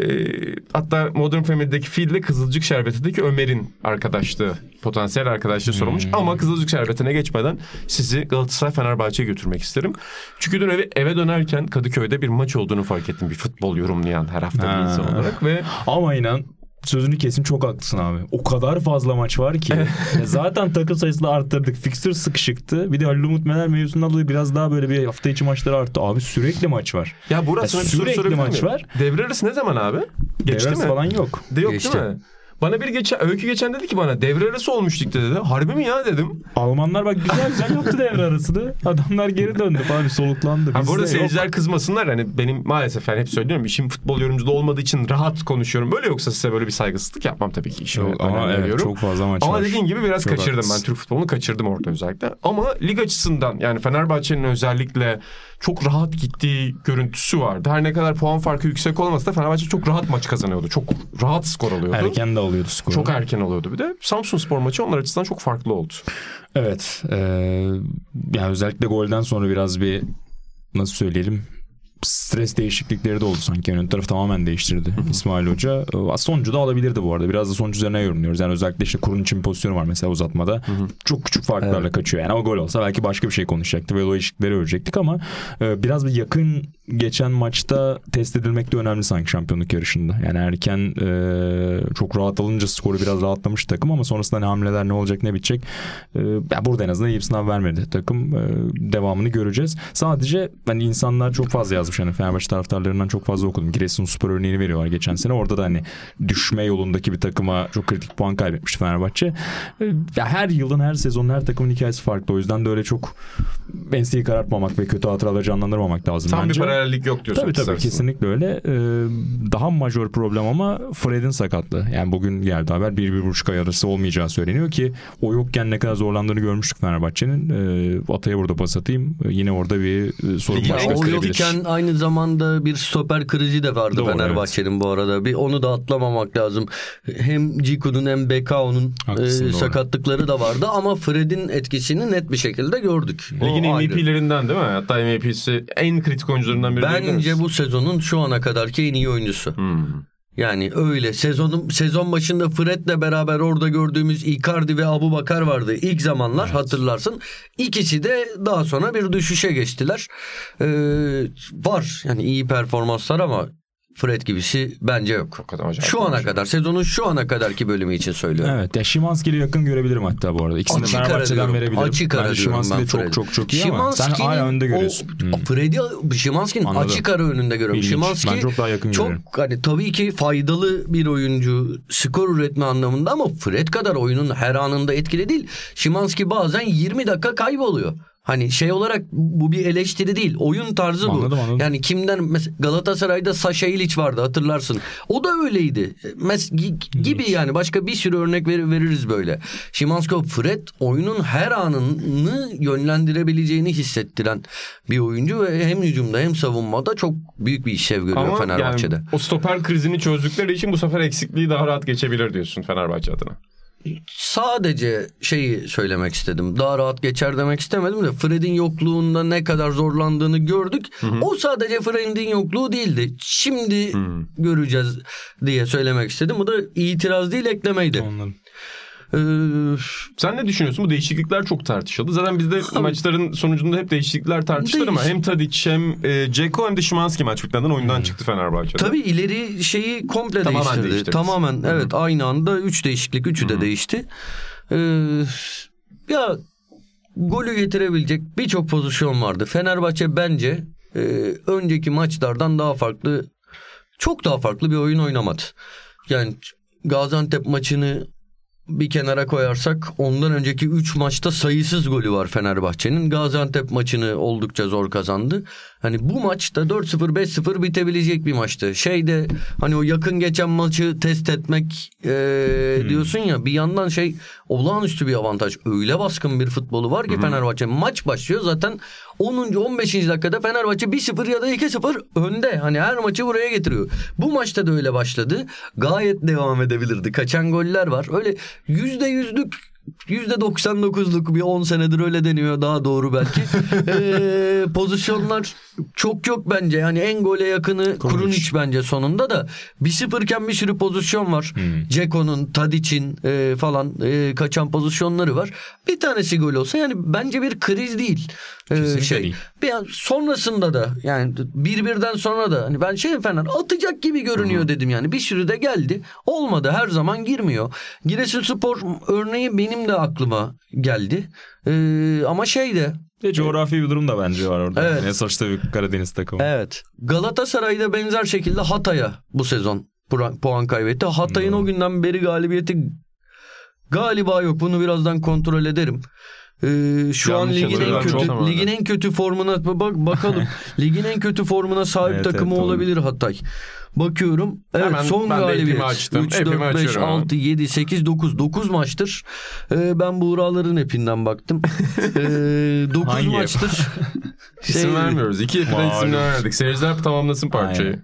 Ee, hatta Modern Family'deki Phil ile Kızılcık Şerbeti'ndeki Ömer'in arkadaşlığı, potansiyel arkadaşlığı sorulmuş. Ama Kızılcık Şerbeti'ne geçmeden sizi Galatasaray Fenerbahçe'ye götürmek isterim. Çünkü dün eve, eve dönerken Kadıköy'de bir maç olduğunu fark ettim. Bir futbol yorumlayan her hafta bir Ha. insan olarak ve Ama inan sözünü kesin çok haklısın abi. O kadar fazla maç var ki. Ya zaten takım sayısını arttırdık. Fixture sıkışıktı. Bir de Halil Umut Meler mevzusundan dolayı biraz daha böyle bir hafta içi maçları arttı. Abi sürekli maç var. ya Burak Ya soru sürekli sorabilir maç var. Devre arası ne zaman abi? Geçti Devre mi? falan yok. De yok Geçti. değil mi? Bana bir geçen, öykü geçen dedi ki bana devre arası olmuş ligde dedi. Harbi mi ya dedim. Almanlar bak güzel güzel yaptı devre arasını. Adamlar geri döndü falan soluklandı. Ha, bu arada yok. seyirciler kızmasınlar. Hani benim maalesef yani hep söylüyorum işim futbol yorumculuğu olmadığı için rahat konuşuyorum. Böyle yoksa size böyle bir saygısızlık yapmam tabii ki işime. Yok, ama evet, veriyorum. çok fazla maç Ama var. dediğin gibi biraz Çok kaçırdım. haklısın. Ben Türk futbolunu kaçırdım orada özellikle. Ama lig açısından yani Fenerbahçe'nin özellikle çok rahat gittiği görüntüsü vardı. Her ne kadar puan farkı yüksek olmasa da Fenerbahçe çok rahat maç kazanıyordu. Çok rahat skor alıyordu. Erken de alıyordu skoru. Çok erken oluyordu bir de. Samsun Spor maçı onlar açısından çok farklı oldu. Evet. eee, yani özellikle golden sonra biraz bir nasıl söyleyelim stres değişiklikleri de oldu sanki. Ön tarafı tamamen değiştirdi İsmail Hoca. Ee, Sonucu da alabilirdi bu arada. Biraz da sonuç üzerine yorumluyoruz. Yani özellikle işte kurun için bir pozisyonu var mesela uzatmada. Çok küçük farklarla kaçıyor. Yani o gol olsa belki başka bir şey konuşacaktı ve o değişiklikleri örecektik ama e, biraz bir yakın geçen maçta test edilmek de önemli sanki şampiyonluk yarışında. Yani erken e, çok rahat alınca skoru biraz rahatlamış takım ama sonrasında ne hamleler ne olacak ne bitecek. E, burada en azından iyi bir sınav vermedi takım. E, devamını göreceğiz. Sadece hani insanlar çok fazla yazmış. Hani Fenerbahçe taraftarlarından çok fazla okudum. Giresunspor örneğini veriyorlar geçen sene. Orada da hani düşme yolundaki bir takıma çok kritik puan kaybetmişti Fenerbahçe. E, ya her yılın her sezonun her takımın hikayesi farklı. O yüzden de öyle çok enseyi karartmamak ve kötü hatıraları canlandırmamak lazım Tam bence. bir paralellik yok diyorsun. Tabii tabii kesinlikle öyle. Ee, daha majör problem ama Fred'in sakatlığı. Yani bugün geldi haber bir, bir buçuk ay arası olmayacağı söyleniyor ki o yokken ne kadar zorlandığını görmüştük Fenerbahçe'nin. Ee, Atay'a burada pas atayım. Ee, yine orada bir e, sorun baş Ya o gösterebilir. yokken aynı zamanda bir stoper krizi de vardı Doğru, Fenerbahçe'nin bu arada. Bir onu da atlamamak lazım. Hem Ciku'nun hem Bekao'nun e, sakatlıkları da vardı ama Fred'in etkisini net bir şekilde gördük. Ligin. MVP'lerinden değil mi? Hatta MVP'si en kritik oyuncularından biri Bence bu sezonun şu ana kadarki en iyi oyuncusu. Hmm. Yani öyle sezonun sezon başında Fred'le beraber orada gördüğümüz Icardi ve Abu Bakar vardı ilk zamanlar hatırlarsın. İkisi de daha sonra bir düşüşe geçtiler. Ee, var yani iyi performanslar ama Fred gibisi bence yok. Şu ana kadar sezonun şu ana kadarki bölümü için söylüyorum. Evet. Ya Şimanski'yle yakın görebilirim hatta bu arada. İkisini Açık ara Fenerbahçe'den diyorum. verebilirim. Açık ara diyorum Şimanski ben çok çok çok iyi ama sen hala önde o- görüyorsun. Hmm. Fred'i Şimanski'nin Anladım. açık ara önünde görüyorum. İlginç. Şimanski Ben çok daha yakın çok görüyorum. hani tabii ki faydalı bir oyuncu skor üretme anlamında ama Fred kadar oyunun her anında etkili değil. Şimanski bazen 20 dakika kayboluyor. Hani şey olarak bu bir eleştiri değil. Oyun tarzı bu. Anladım, anladım. Yani kimden mesela Galatasaray'da Saşa İliç vardı hatırlarsın. O da öyleydi. Mes gi- gibi yani başka bir sürü örnek ver- veririz böyle. Şimanski Fred oyunun her anını yönlendirebileceğini hissettiren bir oyuncu ve hem hücumda hem savunmada çok büyük bir işlev görüyor Ama Fenerbahçe'de. yani o stoper krizini çözdükleri için bu sefer eksikliği daha rahat geçebilir diyorsun Fenerbahçe adına. Sadece şeyi söylemek istedim. Daha rahat geçer demek istemedim de Fred'in yokluğunda ne kadar zorlandığını gördük. O sadece Fred'in yokluğu değildi. Şimdi göreceğiz diye söylemek istedim. Bu da itiraz değil eklemeydi. Anladım. Ee, Sen ne düşünüyorsun? Bu değişiklikler çok tartışıldı. Zaten bizde maçların sonucunda hep değişiklikler tartışılır ama hem Tadic hem e, Ceko hem de Şimanski maç bitmeden oyundan çıktı Fenerbahçe'de. tabii ileri şeyi komple Tamamen değiştirdi. değiştirdi. Tamamen evet aynı anda 3 değişiklik. Üçü de değişti. Ee, ya golü getirebilecek birçok pozisyon vardı. Fenerbahçe bence e, önceki maçlardan daha farklı çok daha farklı bir oyun oynamadı. Yani Gaziantep maçını bir kenara koyarsak ondan önceki 3 maçta sayısız golü var Fenerbahçe'nin. Gaziantep maçını oldukça zor kazandı. Hani bu maçta 4-0 5-0 bitebilecek bir maçtı. Şeyde hani o yakın geçen maçı test etmek e, diyorsun ya bir yandan şey olağanüstü bir avantaj. Öyle baskın bir futbolu var ki Fenerbahçe maç başlıyor zaten 10. 15. dakikada Fenerbahçe 1-0 ya da 2-0 önde. Hani her maçı buraya getiriyor. Bu maçta da öyle başladı. Gayet devam edebilirdi. Kaçan goller var. Öyle %100'lük %99'luk bir 10 senedir öyle deniyor daha doğru belki. (laughs) Ee, pozisyonlar çok yok bence. Yani en gole yakını Kurunic bence sonunda da 1-0 iken bir sürü pozisyon var. Ceko'nun, Tadic'in e, falan e, kaçan pozisyonları var. Bir tanesi gol olsa yani bence bir kriz değil. Ee, Kesinlikle şey. değil. Bir an sonrasında da yani bir birden sonra da hani ben şey Fener atacak gibi görünüyor dedim yani. Bir sürü de geldi. Olmadı her zaman girmiyor. Giresunspor örneği benim de aklıma geldi. Ee, ama şeyde Ve coğrafi bir durum da bence var orada. Evet. Yani sonuçta bir Karadeniz takımı. Evet. Galatasaray'da benzer şekilde Hatay'a bu sezon puan, puan kaybetti. Hatay'ın o günden beri galibiyeti galiba yok. Bunu birazdan kontrol ederim. Ee, şu Yanlış an ligin en kötü ligin en kötü formuna bak bakalım. (laughs) ligin en kötü formuna sahip Evet, takımı evet, doğru. olabilir Hatay. Bakıyorum. Evet Hemen son galibiyet. açtım. 3 Epimi 4 5 açıyorum hemen. 6 7 8 9 9 maçtır. Ee, ben Buğraların epinden baktım. (laughs) Ee, 9 Hangi ep? maçtır. İsim Şey- vermiyoruz. İki epiden Malum. isimler verdik. Seyirciler tamamlasın parçayı. Aynen.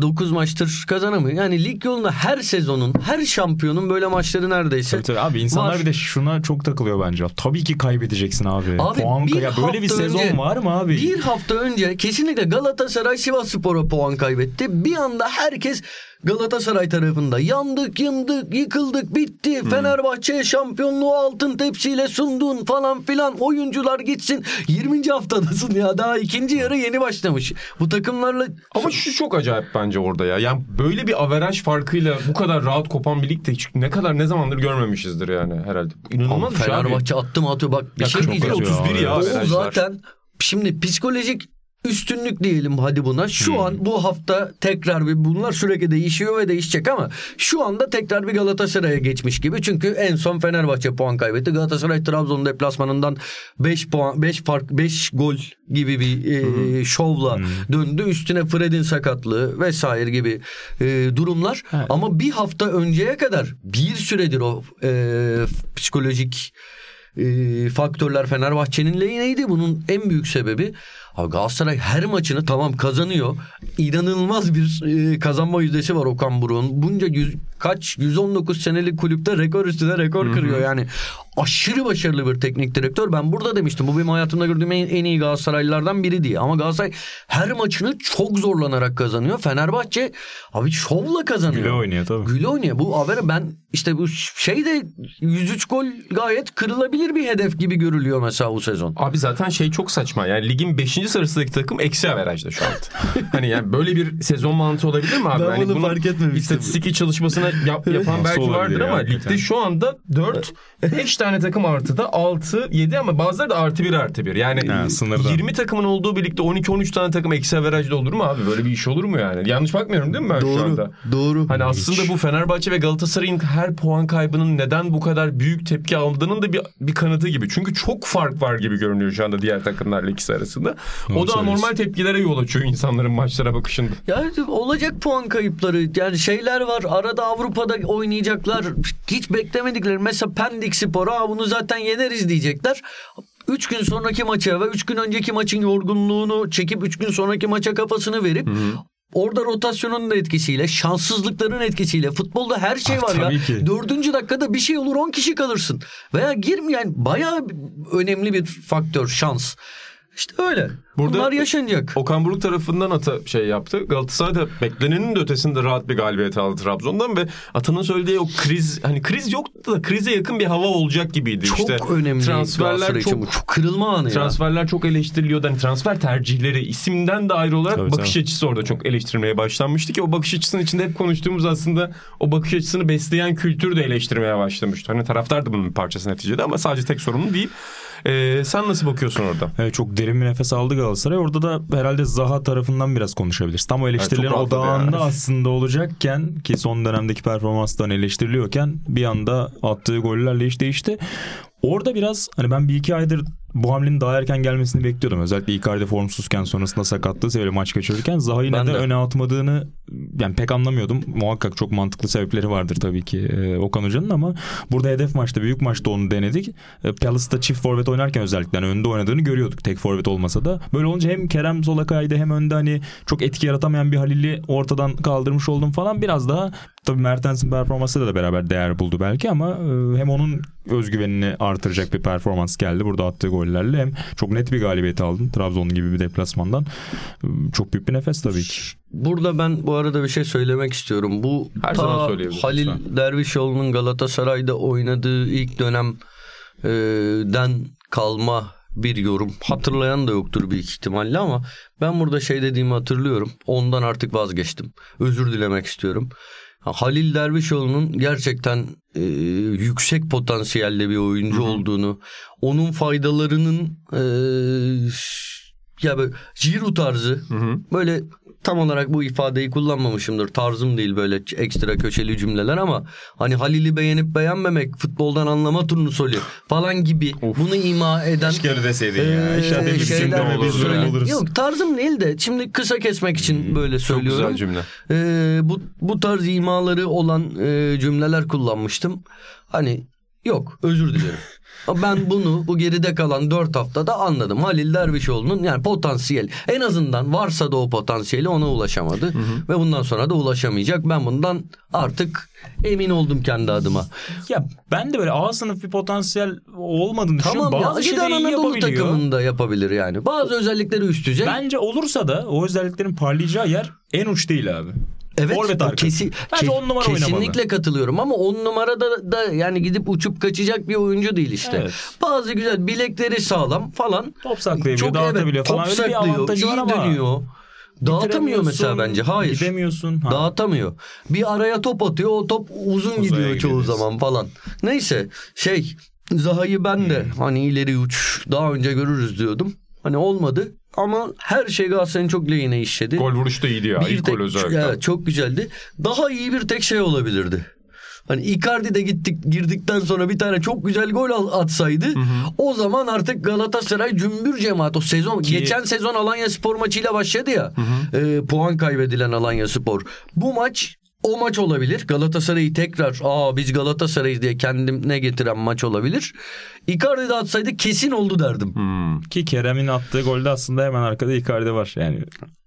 9 maçtır kazanamıyor. Yani lig yolunda her sezonun, her şampiyonun böyle maçları neredeyse. Tabii tabii abi insanlar Var. bir de şuna çok takılıyor bence. Tabii ki kaybedeceksin abi. Abi Puan bir ya böyle bir sezon önce- var mı abi? Bir hafta önce kesinlikle Galatasaray Sivasspor'a puan kaybetti. Bir anda herkes Galatasaray tarafında yandık, yındık, yıkıldık, bitti. Fenerbahçe şampiyonluğu altın tepsiyle sundun falan filan. Oyuncular gitsin. 20. haftadasın ya. Daha ikinci yarı yeni başlamış. Bu takımlarla Ama şu çok acayip bence orada ya. Yani böyle bir averaj farkıyla bu kadar rahat kopan bir lig de ne kadar ne zamandır görmemişizdir yani herhalde. İnanılmaz bir şey abi. Fenerbahçe attı mı atıyor. Bak bir Ya şey 41 diyeceğim. 31 ya O zaten şimdi psikolojik üstünlük diyelim hadi buna. Şu an bu hafta tekrar bir bunlar sürekli değişiyor ve değişecek ama şu anda tekrar bir Galatasaray'a geçmiş gibi. Çünkü en son Fenerbahçe puan kaybetti. Galatasaray Trabzon deplasmanından 5 puan 5 fark 5 gol gibi bir e, şovla döndü. Üstüne Fred'in sakatlığı vesaire gibi e, durumlar. Evet. Ama bir hafta önceye kadar bir süredir o e, psikolojik e, faktörler Fenerbahçe'nin lehineydi. Bunun en büyük sebebi abi Galatasaray her maçını tamam kazanıyor. İnanılmaz bir e, kazanma yüzdesi var Okan Buruk'un. Bunca yüz, kaç 119 senelik kulüpte rekor üstüne rekor kırıyor. Yani aşırı başarılı bir teknik direktör. Ben burada demiştim. Bu benim hayatımda gördüğüm en, en iyi Galatasaraylılardan biri diye. Ama Galatasaray her maçını çok zorlanarak kazanıyor. Fenerbahçe abi şovla kazanıyor. Güle oynuyor tabii. Güle oynuyor. Bu habere ben işte bu şey de 103 gol gayet kırılabilir bir hedef gibi görülüyor mesela bu sezon. Abi zaten şey çok saçma. Yani ligin 5. ikinci sırasındaki takım eksi averajda şu anda. (laughs) hani yani böyle bir sezon mantığı olabilir mi abi? Ben hani bunu fark etmemiştim. İstatistik çalışmasına yap- (laughs) yapan belki vardır ya, ama hakikaten? ligde şu anda 4 5 tane takım artıda 6 7 ama bazıları da artı 1 artı 1. Yani Ha, sınırda. 20 takımın olduğu birlikte 12 13 tane takım eksi averajda olur mu abi? Böyle bir iş olur mu yani? Yanlış bakmıyorum değil mi ben şu Doğru. anda? Doğru. Hani aslında bu Fenerbahçe ve Galatasaray'ın her puan kaybının neden bu kadar büyük tepki aldığının da bir, bir kanıtı gibi. Çünkü çok fark var gibi görünüyor şu anda diğer takımlarla ikisi arasında. Doğru o da söylüyorsun. normal tepkilere yol açıyor insanların maçlara bakışında. Yani olacak puan kayıpları. Yani şeyler var. Arada Avrupa'da oynayacaklar. Hiç beklemedikleri. Mesela Pendik Spor. Aa bunu zaten yeneriz diyecekler. 3 gün sonraki maça ve 3 gün önceki maçın yorgunluğunu çekip 3 gün sonraki maça kafasını verip Orada rotasyonun da etkisiyle, şanssızlıkların etkisiyle futbolda her şey Ah, var ya. ki. Dördüncü dakikada bir şey olur 10 kişi kalırsın. Veya girmeyen bayağı önemli bir faktör şans. İşte öyle. Burada- Bunlar yaşanacak. Okan Buruk tarafından Ata şey yaptı. Galatasaray da beklenenin de ötesinde rahat bir galibiyet aldı Trabzon'dan ve Atan'ın söylediği o kriz hani kriz yoktu da krize yakın bir hava olacak gibiydi Çok işte. önemli Transferler bu. çok Çok kırılma anı ya. Transferler çok eleştiriliyordu. Hani transfer tercihleri isimden de ayrı olarak Tabii, bakış tabii. açısı orada çok eleştirilmeye başlanmıştı ki o bakış açısının içinde hep konuştuğumuz aslında o bakış açısını besleyen kültür de eleştirmeye başlamıştı. Hani taraftar da bunun bir parçası neticede ama sadece tek sorunu değil. Ee, sen nasıl bakıyorsun orada? Evet, çok derin bir nefes aldı Galatasaray. Orada da herhalde Zaha tarafından biraz konuşabiliriz. Tam o eleştirilerin rahatladı odağında yani. aslında olacakken ki son dönemdeki performanstan eleştiriliyorken bir anda attığı gollerle iş değişti. Orada biraz hani ben bir iki aydır bu hamlenin daha erken gelmesini bekliyordum. Özellikle Icardi formsuzken sonrasında sakatlığı sebebiyle maç kaçırırken Zaha'yı neden de. öne atmadığını yani pek anlamıyordum. Muhakkak çok mantıklı sebepleri vardır tabii ki e, Okan Hoca'nın ama burada hedef maçta büyük maçta onu denedik. E, Palace'da çift forvet oynarken özellikle hani önde oynadığını görüyorduk tek forvet olmasa da. Böyle olunca hem Kerem Solakay'da hem önde hani çok etki yaratamayan bir Halil'i ortadan kaldırmış oldum falan. Biraz daha tabii Mertens'in performansıyla da beraber değer buldu belki ama e, hem onun özgüvenini artıracak bir performans geldi burada attığı gollerle hem çok net bir galibiyet aldın Trabzon gibi bir deplasmandan. Çok büyük bir nefes tabii ki. Burada ben bu arada bir şey söylemek istiyorum. Bu Her ta zaman Halil lütfen. Dervişoğlu'nun Galatasaray'da oynadığı ilk dönem e, kalma bir yorum. Hatırlayan da yoktur büyük ihtimalle ama ben burada şey dediğimi hatırlıyorum. Ondan artık vazgeçtim. Özür dilemek istiyorum. Ha, Halil Dervişoğlu'nun gerçekten e, yüksek potansiyelde bir oyuncu olduğunu, onun faydalarının e, ya böyle Giroud tarzı böyle tam olarak bu ifadeyi kullanmamışımdır. Tarzım değil böyle ekstra köşeli cümleler ama hani Halil'i beğenip beğenmemek futboldan anlama turnusolu falan gibi bunu ima eden öyle deseydin Eee, şeyler olurdu söyle- yani. oluruz. Yok tarzım değil de şimdi kısa kesmek için böyle Çok söylüyorum. güzel cümle. Ee, bu bu tarz imaları olan e, cümleler kullanmıştım. Hani yok özür dilerim. (laughs) Ben bunu bu geride kalan 4 haftada anladım. Halil Dervişoğlu'nun yani potansiyel en azından varsa da o potansiyeli ona ulaşamadı. Ve bundan sonra da ulaşamayacak. Ben bundan artık emin oldum kendi adıma. Ya ben de böyle A sınıf bir potansiyel olmadığını düşünüyorum. Tamam ya giden Anadolu takımında yapabilir yani. Bazı özellikleri üst düzey. Bence olursa da o özelliklerin parlayacağı yer en uç değil abi. Evet Forvet arkası. kesi, Bence ke- on numara kesinlikle oynamalı. katılıyorum ama on numarada da yani gidip uçup kaçacak bir oyuncu değil işte. Evet. Bazı güzel bilekleri sağlam falan. Top saklayabiliyor, dağıtabiliyor top falan. Öyle bir saklıyor, var iyi ama dönüyor. Dağıtamıyor mesela bence. Hayır. Gidemiyorsun. Ha. Dağıtamıyor. Bir araya top atıyor o top uzun gidiyor çoğu gidiyorsun. zaman falan. Neyse şey Zaha'yı ben de Hmm. hani ileri uç daha önce görürüz diyordum. Hani olmadı ama her şey Galatasaray'ın çok lehine işledi. Gol vuruşu da iyiydi ya. Bir İlk tek, gol özellikle. Evet çok güzeldi. Daha iyi bir tek şey olabilirdi. Hani Icardi de gittik girdikten sonra bir tane çok güzel gol atsaydı o zaman artık Galatasaray cümbür cemaat o sezon geçen sezon Alanya Spor maçıyla başladı ya e, puan kaybedilen Alanya Spor. Bu maç o maç olabilir. Galatasaray'ı tekrar aa biz Galatasaray'ız diye kendine getiren maç olabilir. Icardi de atsaydı kesin oldu derdim. Hmm. Ki Kerem'in attığı golde aslında hemen arkada Icardi var. Yani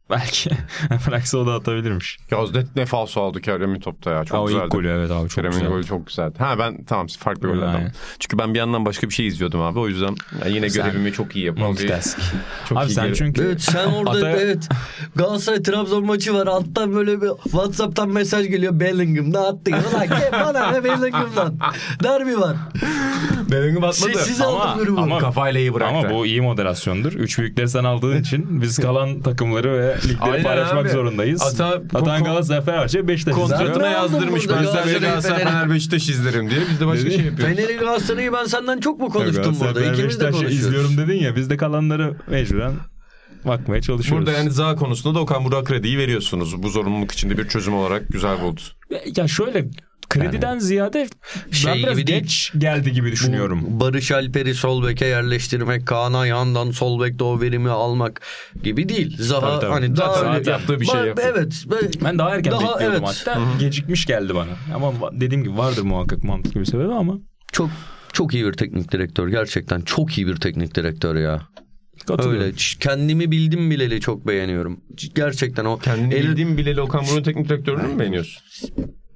Belki. (laughs) Bıraksa o da atabilirmiş. Yaz ne, ne falso aldı Kerem'in topta ya. Çok o güzeldi. ilk golü evet abi çok Kerem'in golü çok güzeldi. Ha ben tamam farklı gollerden. Çünkü ben bir yandan başka bir şey izliyordum abi. O yüzden yani yine Sen- görevimi çok iyi yapan bir... (laughs) Çok Abi iyi sen görev- çünkü Evet sen orada Ataya- evet Galatasaray Trabzon maçı var alttan böyle bir Whatsapp'tan mesaj geliyor Bellingham ne attın ulan gel bana ne Bellingham'dan derbi var Bellingham atmadı. sessiz Ama- ama- Kafayla iyi bıraktı. ama bu iyi moderasyondur. Üç büyükleri sen aldığın için biz kalan takımları ve ligleri Aynen paylaşmak abi. zorundayız. Ata- Atan Galatasaray Fenerbahçe Beşiktaş. Kontratına yazdırmış ben size Galatasaray, Galatasaray Fener. Beşiktaş izlerim diye. Biz de başka şey yapıyoruz. Fener'i Galatasaray'ı ben senden çok mu konuştum burada ikimiz de konuşuyoruz izliyorum dedin ya biz de kalanları mecburen bakmaya çalışıyoruz. Burada yani za konusunda da Okan Burak'a krediyi veriyorsunuz. Bu zorunluluk içinde bir çözüm olarak güzel buldu. Ya şöyle krediden ziyade Şey ben biraz gibi değil. geç geldi gibi düşünüyorum. Bu Barış Alper'i sol beke yerleştirmek, Kaan Ayhan'dan sol bekte o verimi almak gibi değil. Zaha Tabii, tabii. hani daha Zaten öyle- yaptığı bir şey yapıyor. Evet. be- Ben daha erken Daha bekliyordum evet. hatta. Gecikmiş geldi bana. Ama dediğim gibi vardır muhakkak mantıklı bir sebebi ama Çok çok iyi bir teknik direktör gerçekten çok iyi bir teknik direktör ya. Öyle kendimi bildim bileli çok beğeniyorum. Gerçekten o Kendini el- bildiğim bileli Okan Buruk'un teknik direktörünü mü beğeniyorsun?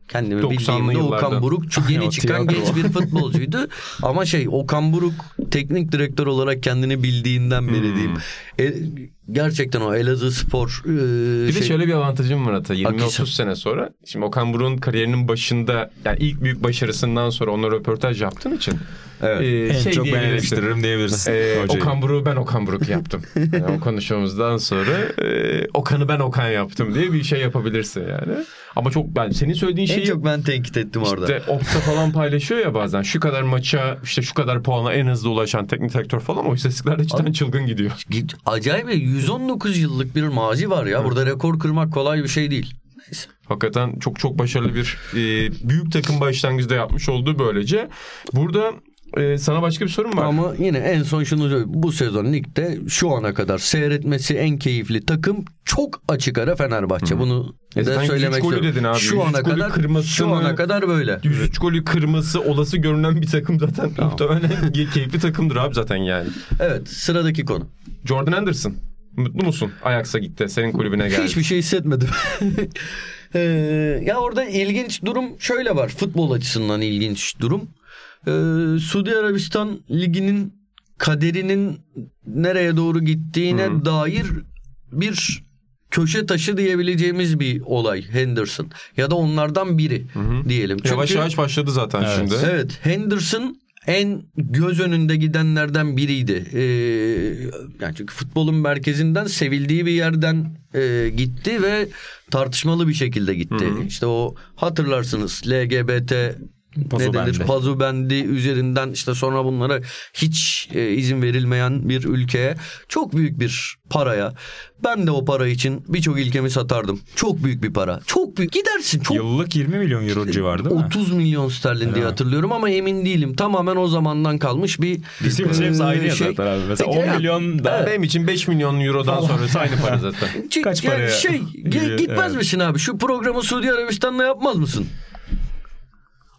Kendimi 90'lı bildiğimde Okan. Buruk çok yeni (laughs) çıkan genç bir (laughs) futbolcuydu. Ama şey Okan Buruk teknik direktör olarak kendini bildiğinden beri Hmm. diyeyim. E, gerçekten o Elazığ Spor e, Bir şey, de şöyle bir avantajım var Ata. Akisar. 20-30 sene sonra. Şimdi Okan Buruk'un kariyerinin başında yani ilk büyük başarısından sonra onunla röportaj yaptığım için. Evet. e, en çok ben diyebilirsin. eleştiririm diyebilirsin. Ee. Okan Buruk'u ben Okan Buruk yaptım. (laughs) Yani o konuşmamızdan sonra e, Okan'ı ben Okan yaptım diye bir şey yapabilirsin yani. Ama çok ben senin söylediğin en şeyi çok ben tenkit ettim orada. işte Opta falan paylaşıyor ya bazen. Şu kadar maça işte şu kadar puana en hızlı ulaşan teknik direktör falan o istatistikler de cidden çılgın gidiyor. (laughs) Git- Acayip 119 yıllık bir mazi var ya. Burada rekor kırmak kolay bir şey değil. Hakikaten çok çok başarılı bir e, büyük takım başlangıçta yapmış olduğu böylece. Burada e, sana başka bir sorum var. Ama yine en son şunu. Bu sezon ligde şu ana kadar seyretmesi en keyifli takım çok açık ara Fenerbahçe. Bunu E zaten söylemek 103 golü istiyorum. dedin abi. Şu 103 ana kadar kırmasını- şu ana kadar böyle. 103 golü kırması olası görünen bir takım zaten muhtemelen (laughs) keyifli takımdır abi zaten yani. Evet sıradaki konu. Jordan Anderson. Mutlu musun? Ajax'a gitti. Senin kulübüne geldi. Hiçbir şey hissetmedim. (laughs) Ee, ya orada ilginç durum şöyle var. Futbol açısından ilginç durum. Ee, Suudi Arabistan liginin kaderinin nereye doğru gittiğine Hı. dair bir köşe taşı diyebileceğimiz bir olay Henderson ya da onlardan biri diyelim. Çünkü Yavaş yavaş başladı zaten Evet. şimdi. Evet Henderson en göz önünde gidenlerden biriydi. Ee, yani çünkü futbolun merkezinden sevildiği bir yerden e, gitti ve tartışmalı bir şekilde gitti. İşte o hatırlarsınız LGBT Pazu ne denir? Pazu bendi üzerinden işte sonra bunlara hiç e, izin verilmeyen bir ülkeye çok büyük bir paraya ben de o para için birçok ilkemi satardım. Çok büyük bir para. Çok büyük. Gidersin. Çok Yıllık 20 milyon euro civarı değil mi? 30 milyon sterlin diye hatırlıyorum ama emin değilim. Tamamen o zamandan kalmış bir Bizim için hepsi e, aynı şey. zaten abi. Mesela Peki, 10 ya, milyon da Benim için 5 milyon eurodan sonrası aynı para zaten. Kaç yani paraya şey gidiyor? ge- gitmez Evet. misin abi? Şu programı Suudi Arabistan'la yapmaz mısın?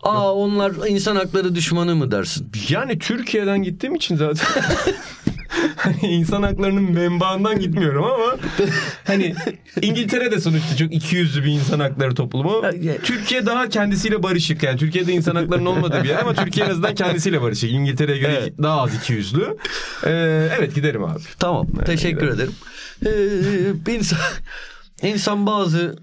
Aa onlar insan hakları düşmanı mı dersin? Yani Türkiye'den gittiğim için zaten (laughs) hani insan haklarının menbaından gitmiyorum ama hani İngiltere'de sonuçta çok ikiyüzlü bir insan hakları toplumu. Türkiye daha kendisiyle barışık yani Türkiye'de insan haklarının olmadığı bir yer ama Türkiye en azından kendisiyle barışık. İngiltere'ye göre Evet. daha az ikiyüzlü. Ee, evet giderim abi. Tamam teşekkür ederim. Ee, insan, insan bazı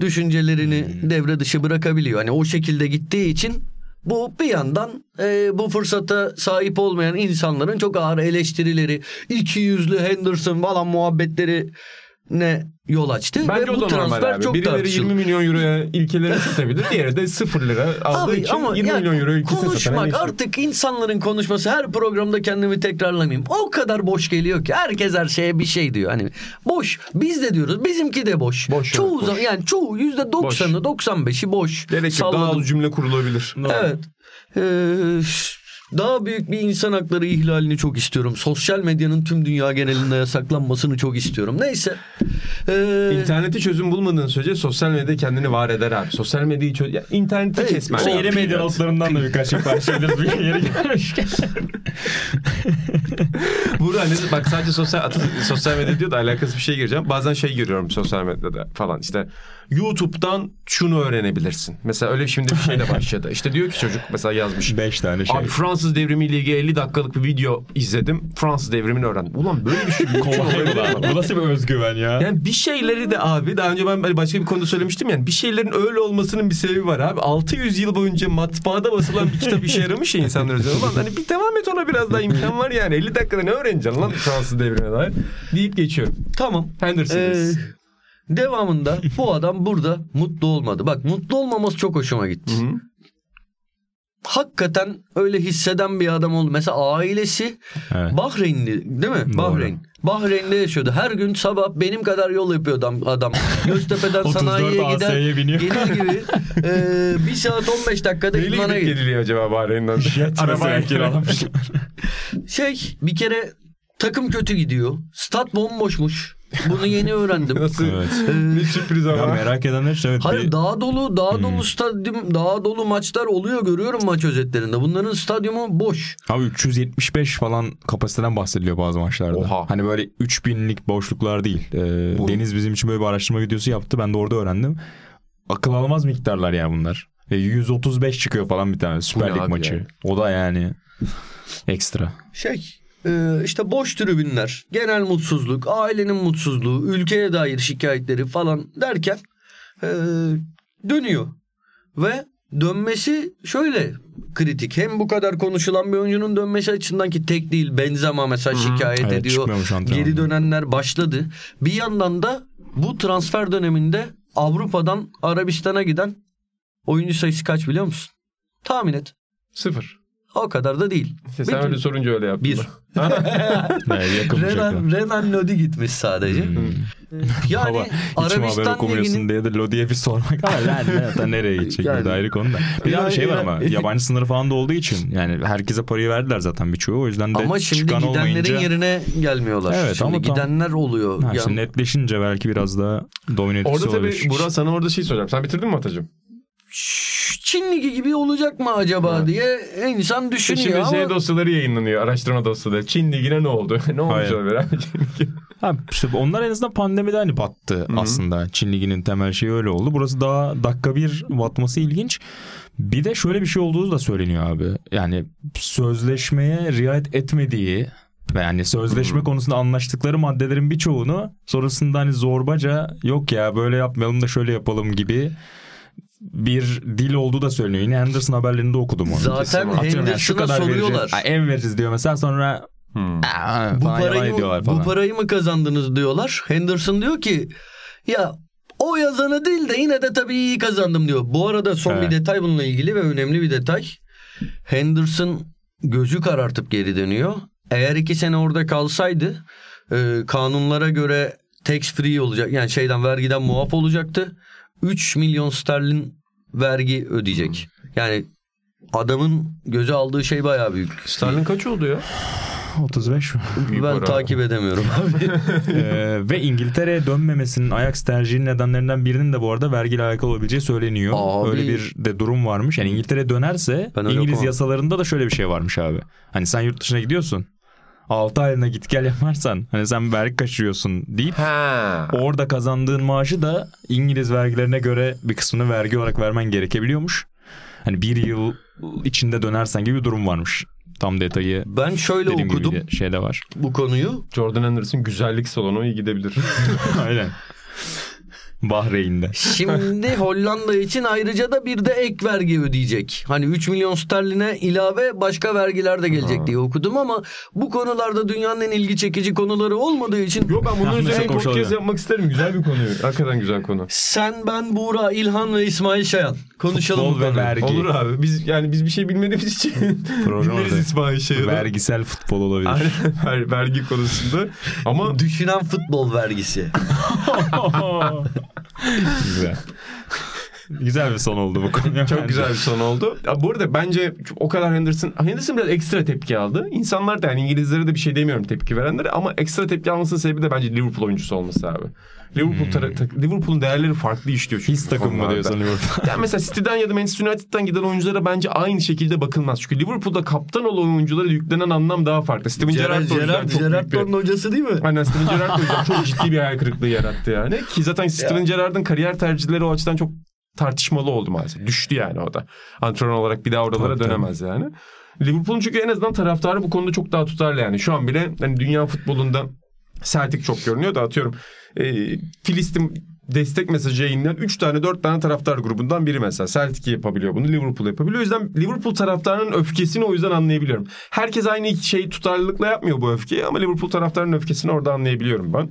düşüncelerini devre dışı bırakabiliyor. Hani o şekilde gittiği için bu bir yandan e, bu fırsata sahip olmayan insanların çok ağır eleştirileri, iki yüzlü Henderson falan muhabbetleri ne yol açtı Bence ve bu transfer abi. çok Birileri tartışıldı. 20 milyon euroya ilkeleri satabilir. Diğeri de 0 lira aldığı Abi için ama 20 yani milyon euro ilkesini konuşmak artık insanların konuşması her programda kendimi tekrarlamayayım. O kadar boş geliyor ki herkes her şeye bir şey diyor. Hani boş. Biz de diyoruz. Bizimki de boş. Boş, çoğu evet, boş. yani çoğu yüzde doksanı 95'i boş. Gerek yok. Daha az cümle kurulabilir. Evet. Ee, daha büyük bir insan hakları ihlalini çok istiyorum. Sosyal medyanın tüm dünya genelinde yasaklanmasını çok istiyorum. Neyse. Ee, İnterneti çözüm bulmadığın sürece sosyal medya kendini var eder abi. Sosyal medyayı çöz... Ya, interneti Evet, kesmen. işte. Yeni medya notlarından da birkaç şey paylaşabiliriz (laughs) bir yere. Burada hani bak sadece sosyal atı- sosyal medya diyor da alakası bir şey gireceğim. Bazen şey görüyorum sosyal medyada falan işte YouTube'dan şunu öğrenebilirsin. Mesela öyle şimdi bir şeyle başladı. İşte diyor ki çocuk mesela yazmış. Beş tane şey. Abi Fransız devrimi ile ilgili 50 dakikalık bir video izledim. Fransız devrimini öğrendim. Ulan böyle bir şey Kolay mi? bu. Nasıl bir özgüven ya? Yani bir şeyleri de abi daha önce ben başka bir konuda söylemiştim yani bir şeylerin öyle olmasının bir sebebi var abi. 600 yıl boyunca matbaada basılan bir kitap işe yaramış ya insanlar üzerine. Ulan hani bir devam et ona biraz daha imkan var yani. 50 dakikada ne öğreneceksin lan Fransız devrimine dair deyip geçiyorum. tamam. Henderson. Ee, devamında (laughs) bu adam burada mutlu olmadı. Bak mutlu olmaması çok hoşuma gitti. Hı hı. Hakikaten öyle hisseden bir adam oldu. Mesela ailesi Evet. Bahreynli değil mi? Doğru. Bahreyn. Bahreyn'de yaşıyordu. Her gün sabah benim kadar yol yapıyor adam. adam. Göztepe'den (laughs) 34 sanayiye gider. Biniyor. Gelir gibi. Ee, (laughs) bir saat 15 dakikada Neyle idmana gidiyor. geliliyor acaba Bahreyn'den? Arabayla kiralamış. Şey bir kere takım kötü gidiyor. Stat bomboşmuş. Bunu yeni öğrendim. (laughs) Nasıl? Evet. (laughs) Bir sürpriz Ya ama. merak edenler için evet. Hayır bir- daha dolu daha Hmm. dolu stadyum daha dolu maçlar oluyor görüyorum maç özetlerinde. Bunların stadyumu boş. Abi 375 falan kapasiteden bahsediliyor bazı maçlarda. Oha. Hani böyle 3000'lik boşluklar değil. Ee, Bu- Deniz bizim için böyle bir araştırma videosu yaptı. Ben de orada öğrendim. Akıl almaz miktarlar yani bunlar. Ve 135 çıkıyor falan bir tane Süper Lig maçı. yani? O da yani ekstra. Şey e, işte boş tribünler, genel mutsuzluk, ailenin mutsuzluğu, ülkeye dair şikayetleri falan derken e, dönüyor. Ve dönmesi şöyle kritik. Hem bu kadar konuşulan bir oyuncunun dönmesi açısından ki tek değil Benzema mesela şikayet Evet, ediyor. Geri dönenler başladı. Bir yandan da bu transfer döneminde Avrupa'dan Arabistan'a giden oyuncu sayısı kaç biliyor musun? Tahmin et. Sıfır. O kadar da değil. İşte sen Bir- öyle sorunca öyle yaptın. Bir. (laughs) Yani Renan. Renan Lodi gitmiş sadece. Hmm. Yani Baba hiç mi haber Arabistan okumuyorsun Ligi'nin diye de Lodi'ye bir sormak. (laughs) Ne- nereye gidecek Yani- ayrı konuda. Bir daha bir şey var ama (laughs) yabancı sınırı falan da olduğu için yani herkese parayı verdiler zaten birçoğu. O yüzden de ama şimdi çıkan gidenlerin olmayınca yerine gelmiyorlar. Evet, şimdi ama tam- gidenler oluyor. ha, Yani- işte netleşince belki biraz daha domine etkisi Orada tabii. Burak sana orada şey soracağım. Sen bitirdin mi Atacığım? Çin Ligi gibi olacak mı acaba Evet. diye insan düşünüyor Şimdi ama şey dosyaları yayınlanıyor. Araştırma dosyaları. Çin Ligi'ne ne oldu? (laughs) ne olmuş olabilir? (laughs) Ha, işte onlar en azından pandemide hani battı aslında. Çin Ligi'nin temel şeyi öyle oldu. Burası daha dakika bir batması ilginç. Bir de şöyle bir şey olduğu da söyleniyor abi. Yani sözleşmeye riayet etmediği ve yani sözleşme konusunda anlaştıkları maddelerin birçoğunu sonrasında hani zorbaca yok ya böyle yapmayalım da şöyle yapalım gibi bir dil olduğu da söyleniyor. Yine Henderson haberlerinde okudum onu. Zaten Atıyorum yani şu Henderson'a kadar vereceğiz. soruyorlar. Ha, ev veririz diyor mesela sonra Hmm. "Aa," bu parayı, mı, falan. bu parayı mı kazandınız diyorlar. Henderson diyor ki ya o yazanı değil de yine de tabii iyi kazandım diyor. Bu arada son Evet. bir detay bununla ilgili ve önemli bir detay. Henderson gözü karartıp geri dönüyor. Eğer iki sene orada kalsaydı e, kanunlara göre tax free olacak yani şeyden vergiden muaf olacaktı. 3 milyon sterlin vergi ödeyecek. Yani adamın göze aldığı şey bayağı büyük. Sterling kaç oldu ya? (sighs) 35 mi? Ben para. takip edemiyorum abi. (laughs) Ee, ve İngiltere'ye dönmemesinin Ajax tercihinin nedenlerinden birinin de bu arada vergiyle alakalı olabileceği söyleniyor. Abi. Öyle bir de durum varmış. Yani İngiltere dönerse Ben İngiliz yasalarında da şöyle bir şey varmış abi. Hani sen yurt dışına gidiyorsun. 6 aylığına git gel yaparsan hani sen vergi kaçırıyorsun deyip Ha. orada kazandığın maaşı da İngiliz vergilerine göre bir kısmını vergi olarak vermen gerekebiliyormuş. Hani bir yıl içinde dönersen gibi bir durum varmış. Tam detayı Ben şöyle dediğim gibi okudum bir şey de var. bu konuyu. Jordan Henderson güzellik salonu iyi gidebilir. (laughs) Aynen. Bahreyn'de. Şimdi (laughs) Hollanda için ayrıca da bir de ek vergi ödeyecek. Hani 3 milyon sterline ilave başka vergiler de gelecek diye okudum ama bu konularda dünyanın en ilgi çekici konuları olmadığı için Yok ben bunun üzerine podcast yapmak isterim. Güzel bir konu. Hakikaten güzel konu. sen ben Buğra, İlhan ve İsmail Şayan konuşalım Futbol ve vergi. Olur abi. Biz yani biz bir şey bilmediğimiz için (laughs) dinleriz. İsmail Şayan'ı. Vergisel futbol olabilir. Aynen, ver- vergi konusunda. Ama Düşünen futbol vergisi. (laughs) Güzel. (laughs) Güzel bir son oldu bu konu. Çok güzel bir son oldu. Ya bu arada bence o kadar Henderson, Henderson biraz ekstra tepki aldı. İnsanlar da yani İngilizlere de bir şey demiyorum tepki verenlere ama ekstra tepki almasının sebebi de bence Liverpool oyuncusu olması abi. Liverpool tara- ta- Liverpool'un değerleri farklı işliyor çünkü. His takım mı diyorsun Liverpool? Yani mesela City'den ya da Manchester United'dan giden oyunculara bence aynı şekilde bakılmaz. Çünkü Liverpool'da kaptan olan oyunculara yüklenen anlam daha farklı. Steven Gerrard Gerard, da o yüzden Gerard, çok Gerard büyük bir... Torun hocası değil mi? Aynen Steven (laughs) Gerrard çok ciddi bir hayal kırıklığı yarattı yani. Ki zaten Steven Gerrard'ın kariyer tercihleri o açıdan çok tartışmalı oldu maalesef. Düştü yani o da. Antrenör olarak bir daha oralara Tabii, dönemez yani. Liverpool'un çünkü en azından taraftarı bu konuda çok daha tutarlı yani. Şu an bile hani dünya futbolunda Celtic çok görünüyor da atıyorum. E, Filistin destek mesajı yayınlayan 3 tane 4 tane taraftar grubundan biri mesela. Celtic yapabiliyor bunu Liverpool yapabiliyor. O yüzden Liverpool taraftarının öfkesini o yüzden anlayabiliyorum. Herkes aynı şeyi tutarlılıkla yapmıyor bu öfkeyi ama Liverpool taraftarının öfkesini orada anlayabiliyorum ben.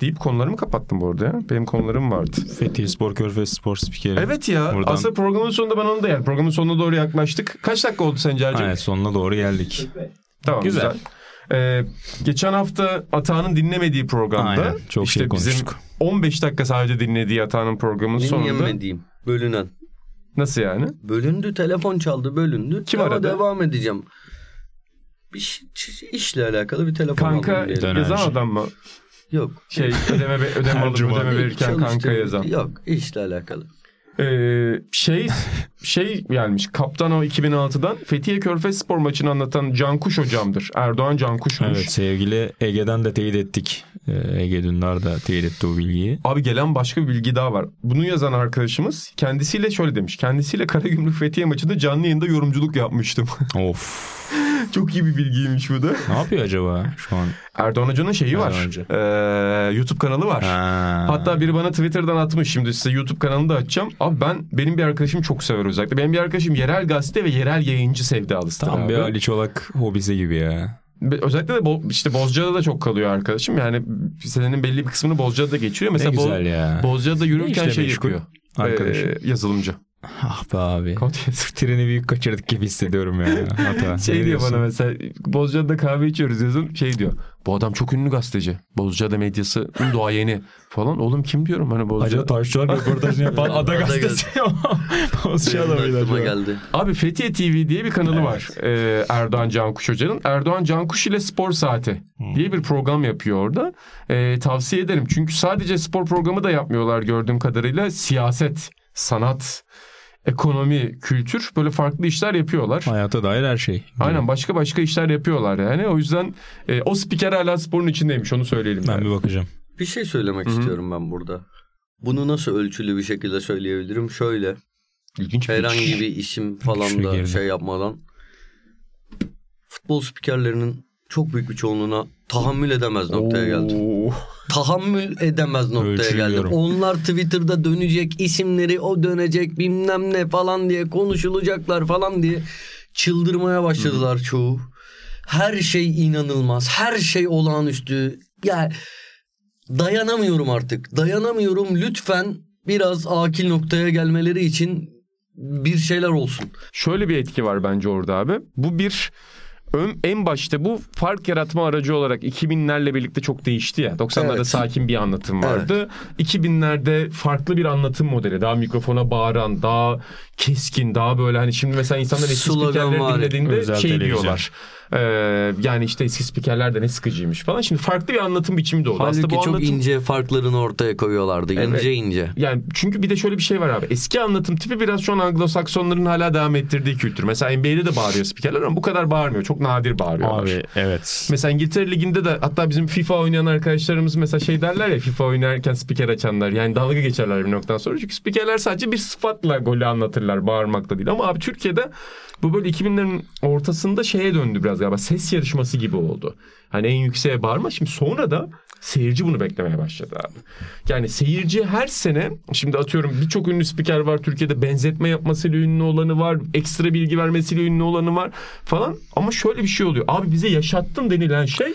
Deyip konularımı kapattım bu arada ya. Benim konularım vardı. Fethiye Spor Körfez Spor spikeri. Evet ya. Buradan- Aslında programın sonunda ben onu da yani. Programın sonuna doğru yaklaştık. Kaç dakika oldu sence Ercan? Aynen sonuna doğru geldik. Tamam güzel. Güzel. Ee, geçen hafta Atağan'ın dinlemediği programda Aynen, çok işte şey bizim konuştuk. 15 dakika sadece dinlediği Atağan'ın programının sonunda Dinleyemediğim. Bölünen. nasıl yani? Bölündü telefon çaldı bölündü. Kim Ama aradı? devam edeceğim. Bir işle alakalı bir telefon Kanka aldım. Dönerci. yazan adam mı? Yok. Şey ödeme (laughs) ödeme cuma. ödeme verirken kanka yazan. Yok işle alakalı. Ee, şey şey gelmiş Kaptan o 2006'dan Fethiye Körfez Spor maçını anlatan Cankuş hocamdır. Erdoğan Cankuş'muş. Evet sevgili Ege'den de teyit ettik. Ee, Ege Dündar da teyit etti o bilgiyi. Abi gelen başka bir bilgi daha var. Bunu yazan arkadaşımız kendisiyle şöyle demiş. Kendisiyle Karagümrük Fethiye maçında canlı yayında yorumculuk yapmıştım. Of. (laughs) (laughs) Çok iyi bir bilgiymiş bu da. Ne yapıyor acaba şu an? Erdoğan Hoca'nın şeyi var. Erdoğan Hoca. Ee, YouTube kanalı var. Ha. Hatta biri bana Twitter'dan atmış. Şimdi size YouTube kanalını da açacağım. Abi ben benim bir arkadaşım çok sever özellikle. Benim bir arkadaşım yerel gazete ve yerel yayıncı sevdalısıdır Tam abi. bir Ali Çolak hobisi gibi ya. Özellikle de Bo- işte Bozcaada da çok kalıyor arkadaşım. Yani senenin belli bir kısmını Bozcaada'da geçiriyor. Mesela ne Bo- güzel ya. Bozcaada'da yürürken şey yapıyor. arkadaşım? Ee, yazılımcı. (laughs) Ah be abi. Treni büyük kaçırdık gibi hissediyorum ya. (laughs) Hata. Şey Ne diyor diyorsun? bana mesela Bozcaada'da kahve içiyoruz yazın şey diyor. Bu adam çok ünlü gazeteci. Bozcaada medyası doğayeni falan. Oğlum kim diyorum hani Acaba Bozcaada. Taşçılar (laughs) röportajını yapan Ada gazetesi. Bozcaada mıydı acaba? geldi. Abi Fethiye TV diye bir kanalı var. Ee, Erdoğan Cankuş Hoca'nın. Erdoğan Cankuş ile Spor Saati diye bir program yapıyor orada. Ee, tavsiye ederim. Çünkü sadece spor programı da yapmıyorlar gördüğüm kadarıyla. Siyaset, sanat, ekonomi, kültür böyle farklı işler yapıyorlar. Hayata dair her şey. Aynen başka başka işler yapıyorlar yani. O yüzden e, o spiker hala sporun içindeymiş onu söyleyelim. Ben yani. bir bakacağım. Bir şey söylemek istiyorum ben burada. Bunu nasıl ölçülü bir şekilde söyleyebilirim? Şöyle İlginç bir herhangi bir isim falan da girdi. şey yapmadan futbol spikerlerinin çok büyük bir çoğunluğuna tahammül edemez noktaya geldi. Oo. Tahammül edemez noktaya geldi. Ölçülüyorum. Onlar Twitter'da dönecek isimleri o dönecek bilmem ne falan diye konuşulacaklar falan diye çıldırmaya başladılar çoğu. Her şey inanılmaz. Her şey olağanüstü. Ya dayanamıyorum artık. Dayanamıyorum. Lütfen biraz akil noktaya gelmeleri için bir şeyler olsun. Şöyle bir etki var bence orada abi. Bu bir ön, en başta bu fark yaratma aracı olarak 2000'lerle birlikte çok değişti ya. 90'larda Evet. sakin bir anlatım vardı. 2000'lerde farklı bir anlatım modeli. Daha mikrofona bağıran, daha keskin, daha böyle hani şimdi mesela insanlar eski spikerleri dinlediğinde Özel şey televizyon. diyorlar. Ee, yani işte eski spikerler de ne sıkıcıymış falan. Şimdi farklı bir anlatım biçimi de oldu. Halbuki Aslında bu çok anlatım... ince farklarını ortaya koyuyorlardı. Evet. İnce ince. Yani çünkü bir de şöyle bir şey var abi. Eski anlatım tipi biraz şu an Anglo-Saksonların hala devam ettirdiği kültür. Mesela NBA'de de bağırıyor spikerler ama bu kadar bağırmıyor. Çok nadir bağırıyorlar. Abi evet. Mesela İngiltere Ligi'nde de hatta bizim FIFA oynayan arkadaşlarımız mesela şey derler ya FIFA oynarken spiker açanlar. Yani dalga geçerler bir noktadan sonra. Çünkü spikerler sadece bir sıfatla golü anlatırlar bağırmakla değil. Ama abi Türkiye'de bu böyle 2000'lerin ortasında şeye döndü biraz galiba. Ses yarışması gibi oldu. Hani en yükseğe bağırma. Şimdi sonra da seyirci bunu beklemeye başladı abi. Yani seyirci her sene şimdi atıyorum birçok ünlü spiker var Türkiye'de benzetme yapmasıyla ünlü olanı var. Ekstra bilgi vermesiyle ünlü olanı var falan. Ama şöyle bir şey oluyor. Abi bize yaşattın denilen şey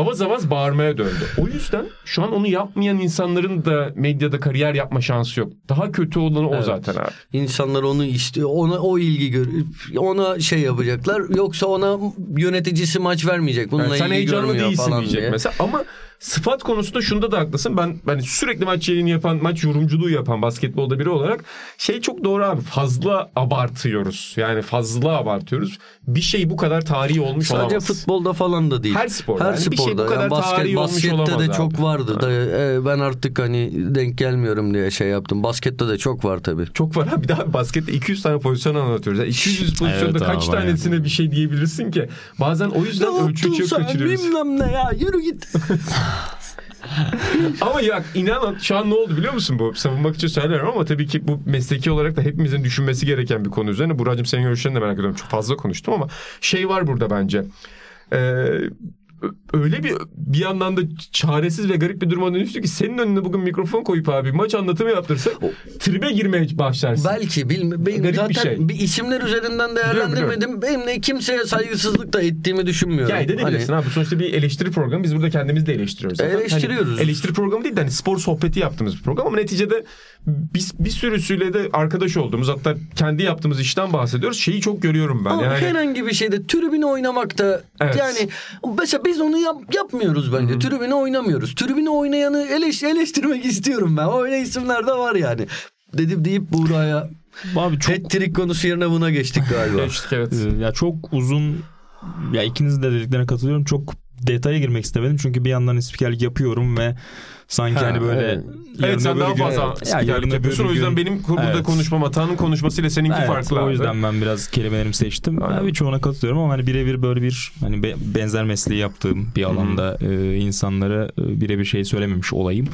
avaz avaz bağırmaya döndü. O yüzden şu an onu yapmayan insanların da medyada kariyer yapma şansı yok. Daha kötü olanı o Evet. zaten abi. İnsanlar onu istiyor. Ona o ilgi görüp ona şey yapacaklar. Yoksa ona yöneticisi maç vermeyecek. Bununla Yani sen heyecanlı değilsin diyecek diye. mesela ama sıfat konusunda şunda da haklısın. Ben ben sürekli maç yayını yapan, maç yorumculuğu yapan basketbolda biri olarak şey çok doğru abi. Fazla abartıyoruz. Yani fazla abartıyoruz. Bir şey bu kadar tarihi olmuş Sadece olamaz. futbolda falan da değil. Her sporda. Her Yani bir şey bu sporda. kadar Yani basket, tarihi olmuş baskette olamaz de abi. çok vardı. Da, e, ben artık hani denk gelmiyorum diye şey yaptım. Baskette de çok var tabii. Çok var abi. Daha baskette 200 tane pozisyon anlatıyoruz. Yani 200 pozisyonda Evet abi, kaç bayağı. tanesine bir şey diyebilirsin ki? Bazen o yüzden ölçüyü çok kaçırıyoruz. bilmem ne ya yürü git. (laughs) (laughs) Ama ya inanın şu an ne oldu biliyor musun bu? Savunmak için söylüyorum ama tabii ki bu mesleki olarak da hepimizin düşünmesi gereken bir konu üzerine. Buracığım senin görüşlerini de merak ediyorum. Çok fazla konuştum ama şey var burada bence. Ee, öyle bir bir yandan da çaresiz ve garip bir duruma dönüştü ki senin önüne bugün mikrofon koyup abi maç anlatımı yaptırsak tribe girmeye başlarsın. Belki bilmi benim Garip bir zaten bir, şey. isimler üzerinden değerlendirmedim. Benim de kimseye saygısızlık da ettiğimi düşünmüyorum. Ya edebilirsin Hani- abi. Sonuçta bir eleştiri programı. Biz burada kendimizi de eleştiriyoruz. zaten. Eleştiriyoruz. Hani eleştiri programı değil de hani spor sohbeti yaptığımız bir program ama neticede biz bir sürüsüyle de arkadaş olduğumuz hatta kendi yaptığımız işten bahsediyoruz. Şeyi çok görüyorum ben. Ama yani herhangi bir şeyde tribüne oynamak da Evet. yani mesela biz onu yap- yapmıyoruz bence. Tribüne oynamıyoruz. Tribüne oynayanı eleş, eleştirmek (laughs) istiyorum ben. Öyle isimler de var yani. Dedim deyip Buğra'ya Abi çok hat-trick konusu yerine buna geçtik galiba. (laughs) geçtik evet. Ee, ya çok uzun ya ikinizin de dediklerine katılıyorum. Çok detaya girmek istemedim çünkü bir yandan spikerlik yapıyorum ve sanki Ha, hani böyle evet. Evet sen daha gün- fazla Ya spikerlik yapıyorsun. O yüzden gün- benim burada Evet. konuşmam Atan'ın konuşmasıyla seninki Evet, farklı. o abi. yüzden ben biraz kelimelerimi seçtim. Aynen. Ben birçoğuna katılıyorum ama hani birebir böyle bir hani be- benzer mesleği yaptığım bir alanda e, insanlara e, birebir şey söylememiş olayım.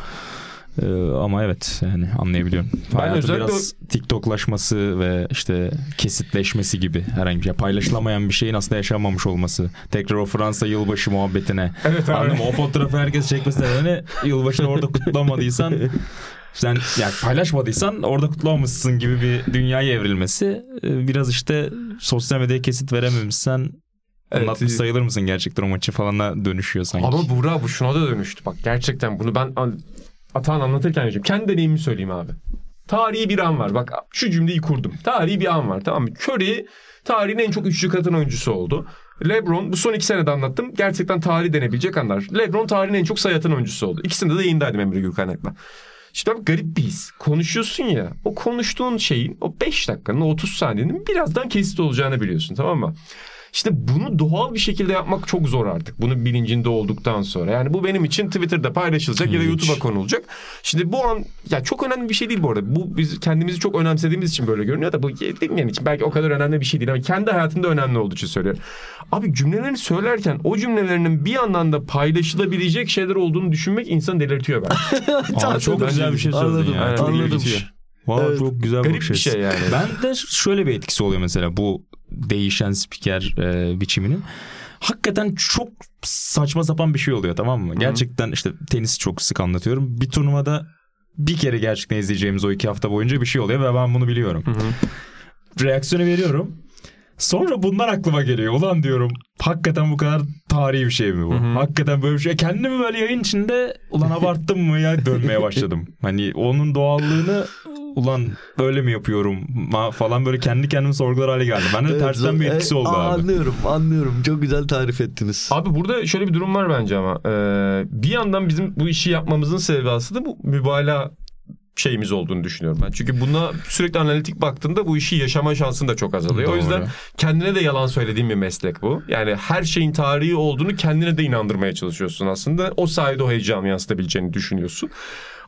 E, ama evet yani anlayabiliyorum. Ben özellikle biraz TikToklaşması ve işte kesitleşmesi gibi herhangi bir şey. Paylaşılamayan bir şeyin aslında yaşanmamış olması. Tekrar o Fransa yılbaşı muhabbetine. (laughs) Evet abi. Anladın mı? O fotoğrafı herkes çekmesine hani yılbaşını orada kutlamadıysan (laughs) sen yani paylaşmadıysan orada kutlamamışsın gibi bir dünyaya evrilmesi e, biraz işte sosyal medyaya kesit verememişsen Evet. anlatmış sayılır mısın gerçekten o maçı falana dönüşüyor sanki. Ama Buğra bu şuna da dönüştü. Bak gerçekten bunu ben an- Atan anlatırken diyeceğim. Kendi deneyimimi söyleyeyim abi. Tarihi bir an var. Bak şu cümleyi kurdum. Tarihi bir an var tamam mı? Curry tarihin en çok üçlük atan oyuncusu oldu. LeBron bu son iki senede anlattım. Gerçekten tarih denebilecek anlar. LeBron tarihin en çok sayı atan oyuncusu oldu. İkisinde de yayındaydım Emre Gülkaynak'la. İşte abi garip bir his. Konuşuyorsun ya. O konuştuğun şeyin o 5 dakikanın o 30 saniyenin birazdan kesit olacağını biliyorsun tamam mı? İşte bunu doğal bir şekilde yapmak çok zor artık. Bunun bilincinde olduktan sonra. Yani bu benim için Twitter'da paylaşılacak ya da Hiç. YouTube'a konulacak. Şimdi bu an ya çok önemli bir şey değil bu arada. Bu biz kendimizi çok önemsediğimiz için böyle görünüyor da bu dinleyen için belki o kadar önemli bir şey değil ama kendi hayatında önemli olduğu için söylüyorum. Abi cümlelerini söylerken o cümlelerinin bir yandan da paylaşılabilecek şeyler olduğunu düşünmek insanı delirtiyor ben. (laughs) Aa, çok Bence güzel bir şey söyledin Anladım, ya. Çok anladım. ilginç. Valla Evet. çok güzel Garip bir açısı. şey yani. Ben de şöyle bir etkisi oluyor mesela bu değişen spiker e, biçiminin. Hakikaten çok saçma sapan bir şey oluyor tamam mı? Gerçekten işte tenisi çok sık anlatıyorum. Bir turnuvada bir kere gerçekten izleyeceğimiz o iki hafta boyunca bir şey oluyor ve ben bunu biliyorum. Reaksiyonu veriyorum. Sonra bunlar aklıma geliyor. Ulan diyorum hakikaten bu kadar tarihi bir şey mi bu? Hakikaten böyle bir şey. Kendimi böyle yayın içinde ulan abarttım mı ya dönmeye başladım. Hani onun doğallığını (laughs) ulan öyle mi yapıyorum falan böyle kendi kendimi sorgular hale geldi. Bende Evet, tersten bir zor- etkisi e, oldu abi. Anlıyorum anlıyorum. Çok güzel tarif ettiniz. Abi burada şöyle bir durum var bence ama. Ee, bir yandan bizim bu işi yapmamızın sebebi aslında bu mübalağa şeyimiz olduğunu düşünüyorum ben. Çünkü buna sürekli analitik baktığında bu işi yaşama şansın da çok azalıyor. O Doğru. yüzden kendine de yalan söylediğim bir meslek bu. Yani her şeyin tarihi olduğunu kendine de inandırmaya çalışıyorsun aslında. O sayede o heyecanı yansıtabileceğini düşünüyorsun.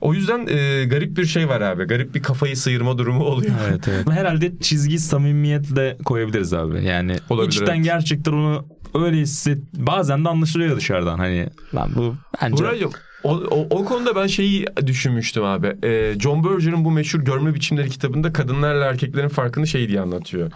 O yüzden e, garip bir şey var abi. Garip bir kafayı sıyırma durumu oluyor. (laughs) Evet evet. Herhalde çizgi samimiyetle koyabiliriz abi. Yani Olabilir, içten evet. gerçekten onu öyle hisset. Bazen de anlaşılıyor dışarıdan hani lan bu bence Buracığım o, o, o konuda ben şeyi düşünmüştüm abi. Ee, John Berger'ın bu meşhur Görme Biçimleri kitabında kadınlarla erkeklerin farkını şey diye anlatıyor.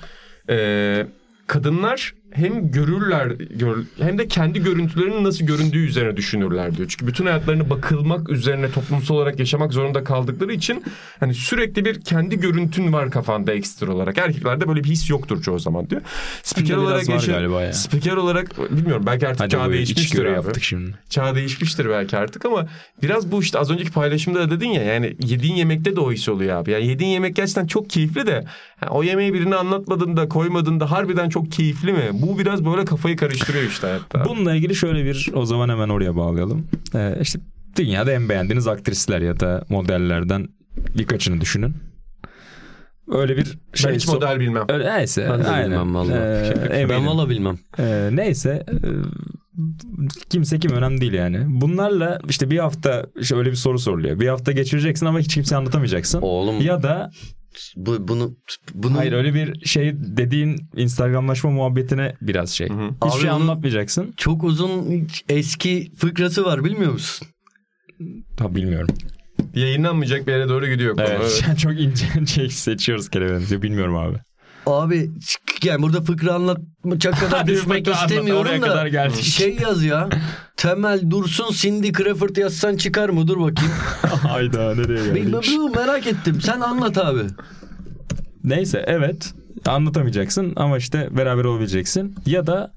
Ee, kadınlar hem görürler gör, hem de kendi görüntülerinin nasıl göründüğü üzerine düşünürler diyor. Çünkü bütün hayatlarını bakılmak üzerine toplumsal olarak yaşamak zorunda kaldıkları için hani sürekli bir kendi görüntün var kafanda ekstra olarak. Erkeklerde böyle bir his yoktur çoğu zaman diyor. Spiker olarak yaşa- galiba ya. Spiker olarak bilmiyorum belki artık Hadi çağ değişmiştir abi yaptık şimdi. çağ değişmiştir belki artık ama biraz bu işte az önceki paylaşımda da dedin ya yani yediğin yemekte de o his oluyor abi. Yani yediğin yemek gerçekten çok keyifli de ha, o yemeği birine anlatmadığında koymadığında harbiden çok keyifli mi? Bu biraz böyle kafayı karıştırıyor işte hayatta. Bununla ilgili şöyle bir o zaman hemen oraya bağlayalım. Ee, işte dünyada en beğendiğiniz aktrisler ya da modellerden birkaçını düşünün. Öyle bir şey ben hiç so- model bilmem. Öyle, neyse. Ben de aynen. bilmem vallahi. Ee, ben valla bilmem. Ee, neyse e, kimse kim önemli değil yani. Bunlarla işte bir hafta işte öyle bir soru soruluyor. Bir hafta geçireceksin ama hiç kimseye anlatamayacaksın. Oğlum Ya da bu, bunu bunu hayır öyle bir şey dediğin Instagramlaşma muhabbetine biraz şey. hı. Hiçbir Abi şey anlatmayacaksın. çok uzun eski fıkrası var bilmiyor musun? Tabii bilmiyorum. Yayınlanmayacak bir yere doğru gidiyor konu. Evet. Evet. (laughs) Çok ince (laughs) şey seçiyoruz kelimelerimizi. Bilmiyorum abi. Abi yani burada fıkra anlatacak kadar düşmek anlat, istemiyorum oraya da kadar geldik. (laughs) şey yaz ya. Temel Dursun Cindy Crawford yazsan çıkar mı? Dur bakayım. Hayda nereye Bir- bir- merak ettim. Sen anlat abi. Neyse evet anlatamayacaksın ama işte beraber olabileceksin. Ya da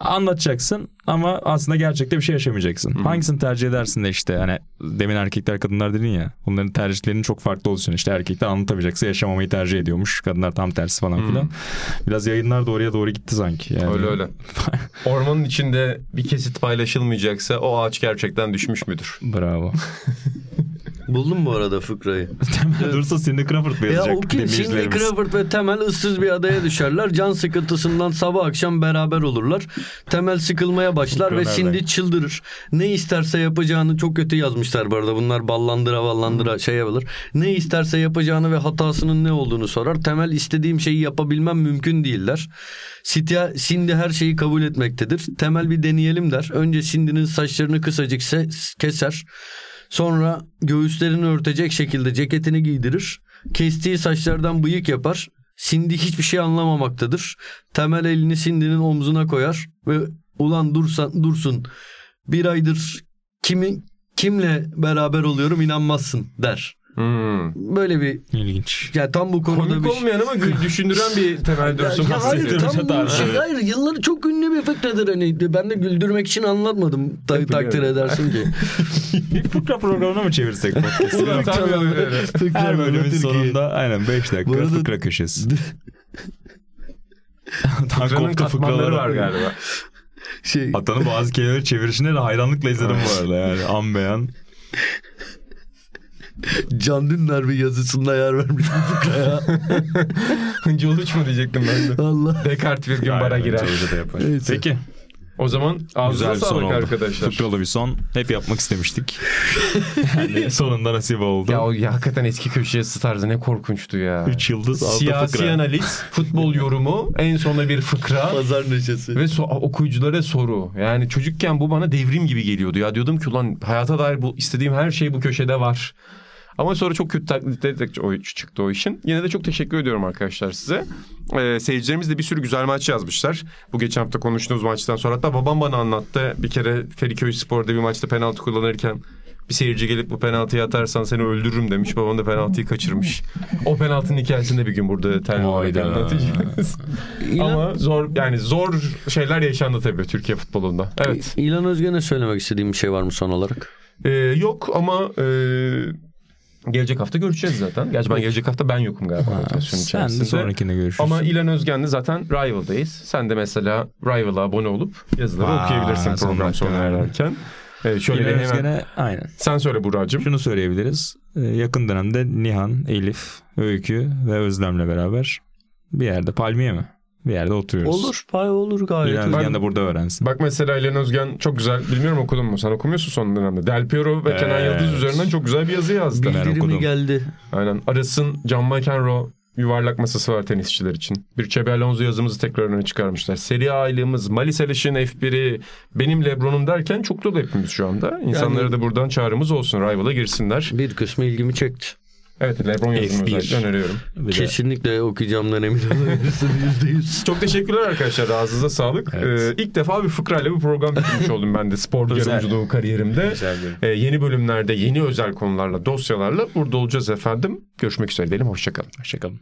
anlatacaksın ama aslında gerçekte bir şey yaşamayacaksın. Hangisini tercih edersin de işte hani demin erkekler kadınlar dedin ya onların tercihlerinin çok farklı olsun. İşte erkekler anlatamayacaksa yaşamamayı tercih ediyormuş. Kadınlar tam tersi falan filan. Biraz yayınlar da oraya doğru gitti sanki. Yani. Öyle öyle. (laughs) Ormanın içinde bir kesit paylaşılmayacaksa o ağaç gerçekten düşmüş müdür? Bravo. (laughs) Buldum bu arada fıkrayı. Dursa Cindy Crawford mı Ya yazacak o kim? Cindy? Crawford ve Temel ıssız bir adaya düşerler. Can sıkıntısından sabah akşam beraber olurlar. Temel sıkılmaya başlar ve nereden? Cindy çıldırır. Ne isterse yapacağını çok kötü yazmışlar bu arada. Bunlar ballandıra ballandıra şey yapılır. Ne isterse yapacağını ve hatasının ne olduğunu sorar. Temel istediğim şeyi yapabilmem mümkün değiller. Sitya, Cindy her şeyi kabul etmektedir. Temel bir deneyelim der. Önce Cindy'nin saçlarını kısacık se- keser. Sonra göğüslerini örtecek şekilde ceketini giydirir. Kestiği saçlardan bıyık yapar. Cindy hiçbir şey anlamamaktadır. Temel elini Cindy'nin omzuna koyar ve ulan dursan dursun bir aydır kimi kimle beraber oluyorum inanmazsın der. Hmm. Böyle bir İlginç. yani tam bu konuda Komik bir olmayan ama (laughs) düşündüren bir temel ya, dursun. ya hayır tam bu şey hayır yılları çok ünlü bir fıkradır hani ben de güldürmek için anlatmadım Ta- takdir edersin ki. (laughs) Bir fıkra programına mı çevirsek podcast'ı? Her bölümün sonunda aynen 5 Bu dakika arada- fıkra köşesi. (laughs) Fıkranın katmanları var galiba. Şey, Atanın bazı kelimeleri çevirişine de hayranlıkla izledim bu arada yani. An beyan. (laughs) Can Dündar bir yazısında yer vermiş bu fıkraya. (laughs) Hıncı oluç mu diyecektim ben de. Allah. Descartes bir gün bara girer. Neyse. Peki. O zaman ağzına Güzel bir son sağlık oldu. arkadaşlar. Fıkralı bir son. Hep yapmak istemiştik. yani (laughs) sonunda nasip oldu. Ya o ya hakikaten eski köşeye tarzı ne korkunçtu ya. 3 yıldız altı Siyasi fıkra. analiz, futbol yorumu, en sona bir fıkra Pazar neşesi. ve so- okuyuculara soru. Yani çocukken bu bana devrim gibi geliyordu. Ya diyordum ki ulan hayata dair bu istediğim her şey bu köşede var. Ama sonra çok kötü taklit ederek o çıktı o işin. Yine de çok teşekkür ediyorum arkadaşlar size. Ee, seyircilerimiz de bir sürü güzel maç yazmışlar. Bu geçen hafta konuştuğumuz maçtan sonra. Hatta babam bana anlattı. Bir kere Feriköy Spor'da bir maçta penaltı kullanırken bir seyirci gelip bu penaltıyı atarsan seni öldürürüm demiş. Babam da penaltıyı kaçırmış. O penaltının hikayesini de bir gün burada telli olarak anlatacağız. İlan, Ama zor yani zor şeyler yaşandı tabii Türkiye futbolunda. Evet. İlan Özgen'e söylemek istediğim bir şey var mı son olarak? Ee, yok ama e, gelecek hafta görüşeceğiz zaten. Gerçi ben gelecek hafta ben yokum galiba Ha, sen içerisinde. de sonrakinde görüşürüz. Ama İlan Özgen'le zaten Rival'dayız. Sen de mesela Rival'a abone olup yazıları Aa, okuyabilirsin program sona ererken. Evet, şöyle İlhan bir hemen... Özgen'e aynen. Sen söyle Buracığım. Şunu söyleyebiliriz. Ee, yakın dönemde Nihan, Elif, Öykü ve Özlem'le beraber bir yerde Palmiye mi? Bir yerde oturuyoruz. Olur. Pay olur gayet. İlhan Ben- de burada öğrensin. Bak mesela İlan Özgen çok güzel. Bilmiyorum okudun mu? Sen okumuyorsun son dönemde. Del Piero ve Kenan Evet. Yıldız üzerinden çok güzel bir yazı yazdı. Bildirimi geldi. Aynen. Aras'ın John McEnroe yuvarlak masası var tenisçiler için. Bir Çebe Alonso yazımızı tekrar öne çıkarmışlar. Seri aylığımız, Malis Aliş'in F1'i, benim Lebron'um derken çok dolu hepimiz şu anda. İnsanlara Yani- da buradan çağrımız olsun. Rival'a girsinler. Bir kısmı ilgimi çekti. Evet Lebron yazımı F1. özellikle öneriyorum. Bir de- Kesinlikle okuyacağımdan emin olabilirsin (laughs) yüzde yüz. Çok teşekkürler arkadaşlar. Ağzınıza sağlık. Evet. Ee, ilk defa bir fıkrayla bir program bitirmiş oldum ben de spor yorumculuğu kariyerimde. Ee, yeni bölümlerde yeni özel konularla, dosyalarla burada olacağız efendim. Görüşmek üzere diyelim. Hoşçakalın. Hoşçakalın.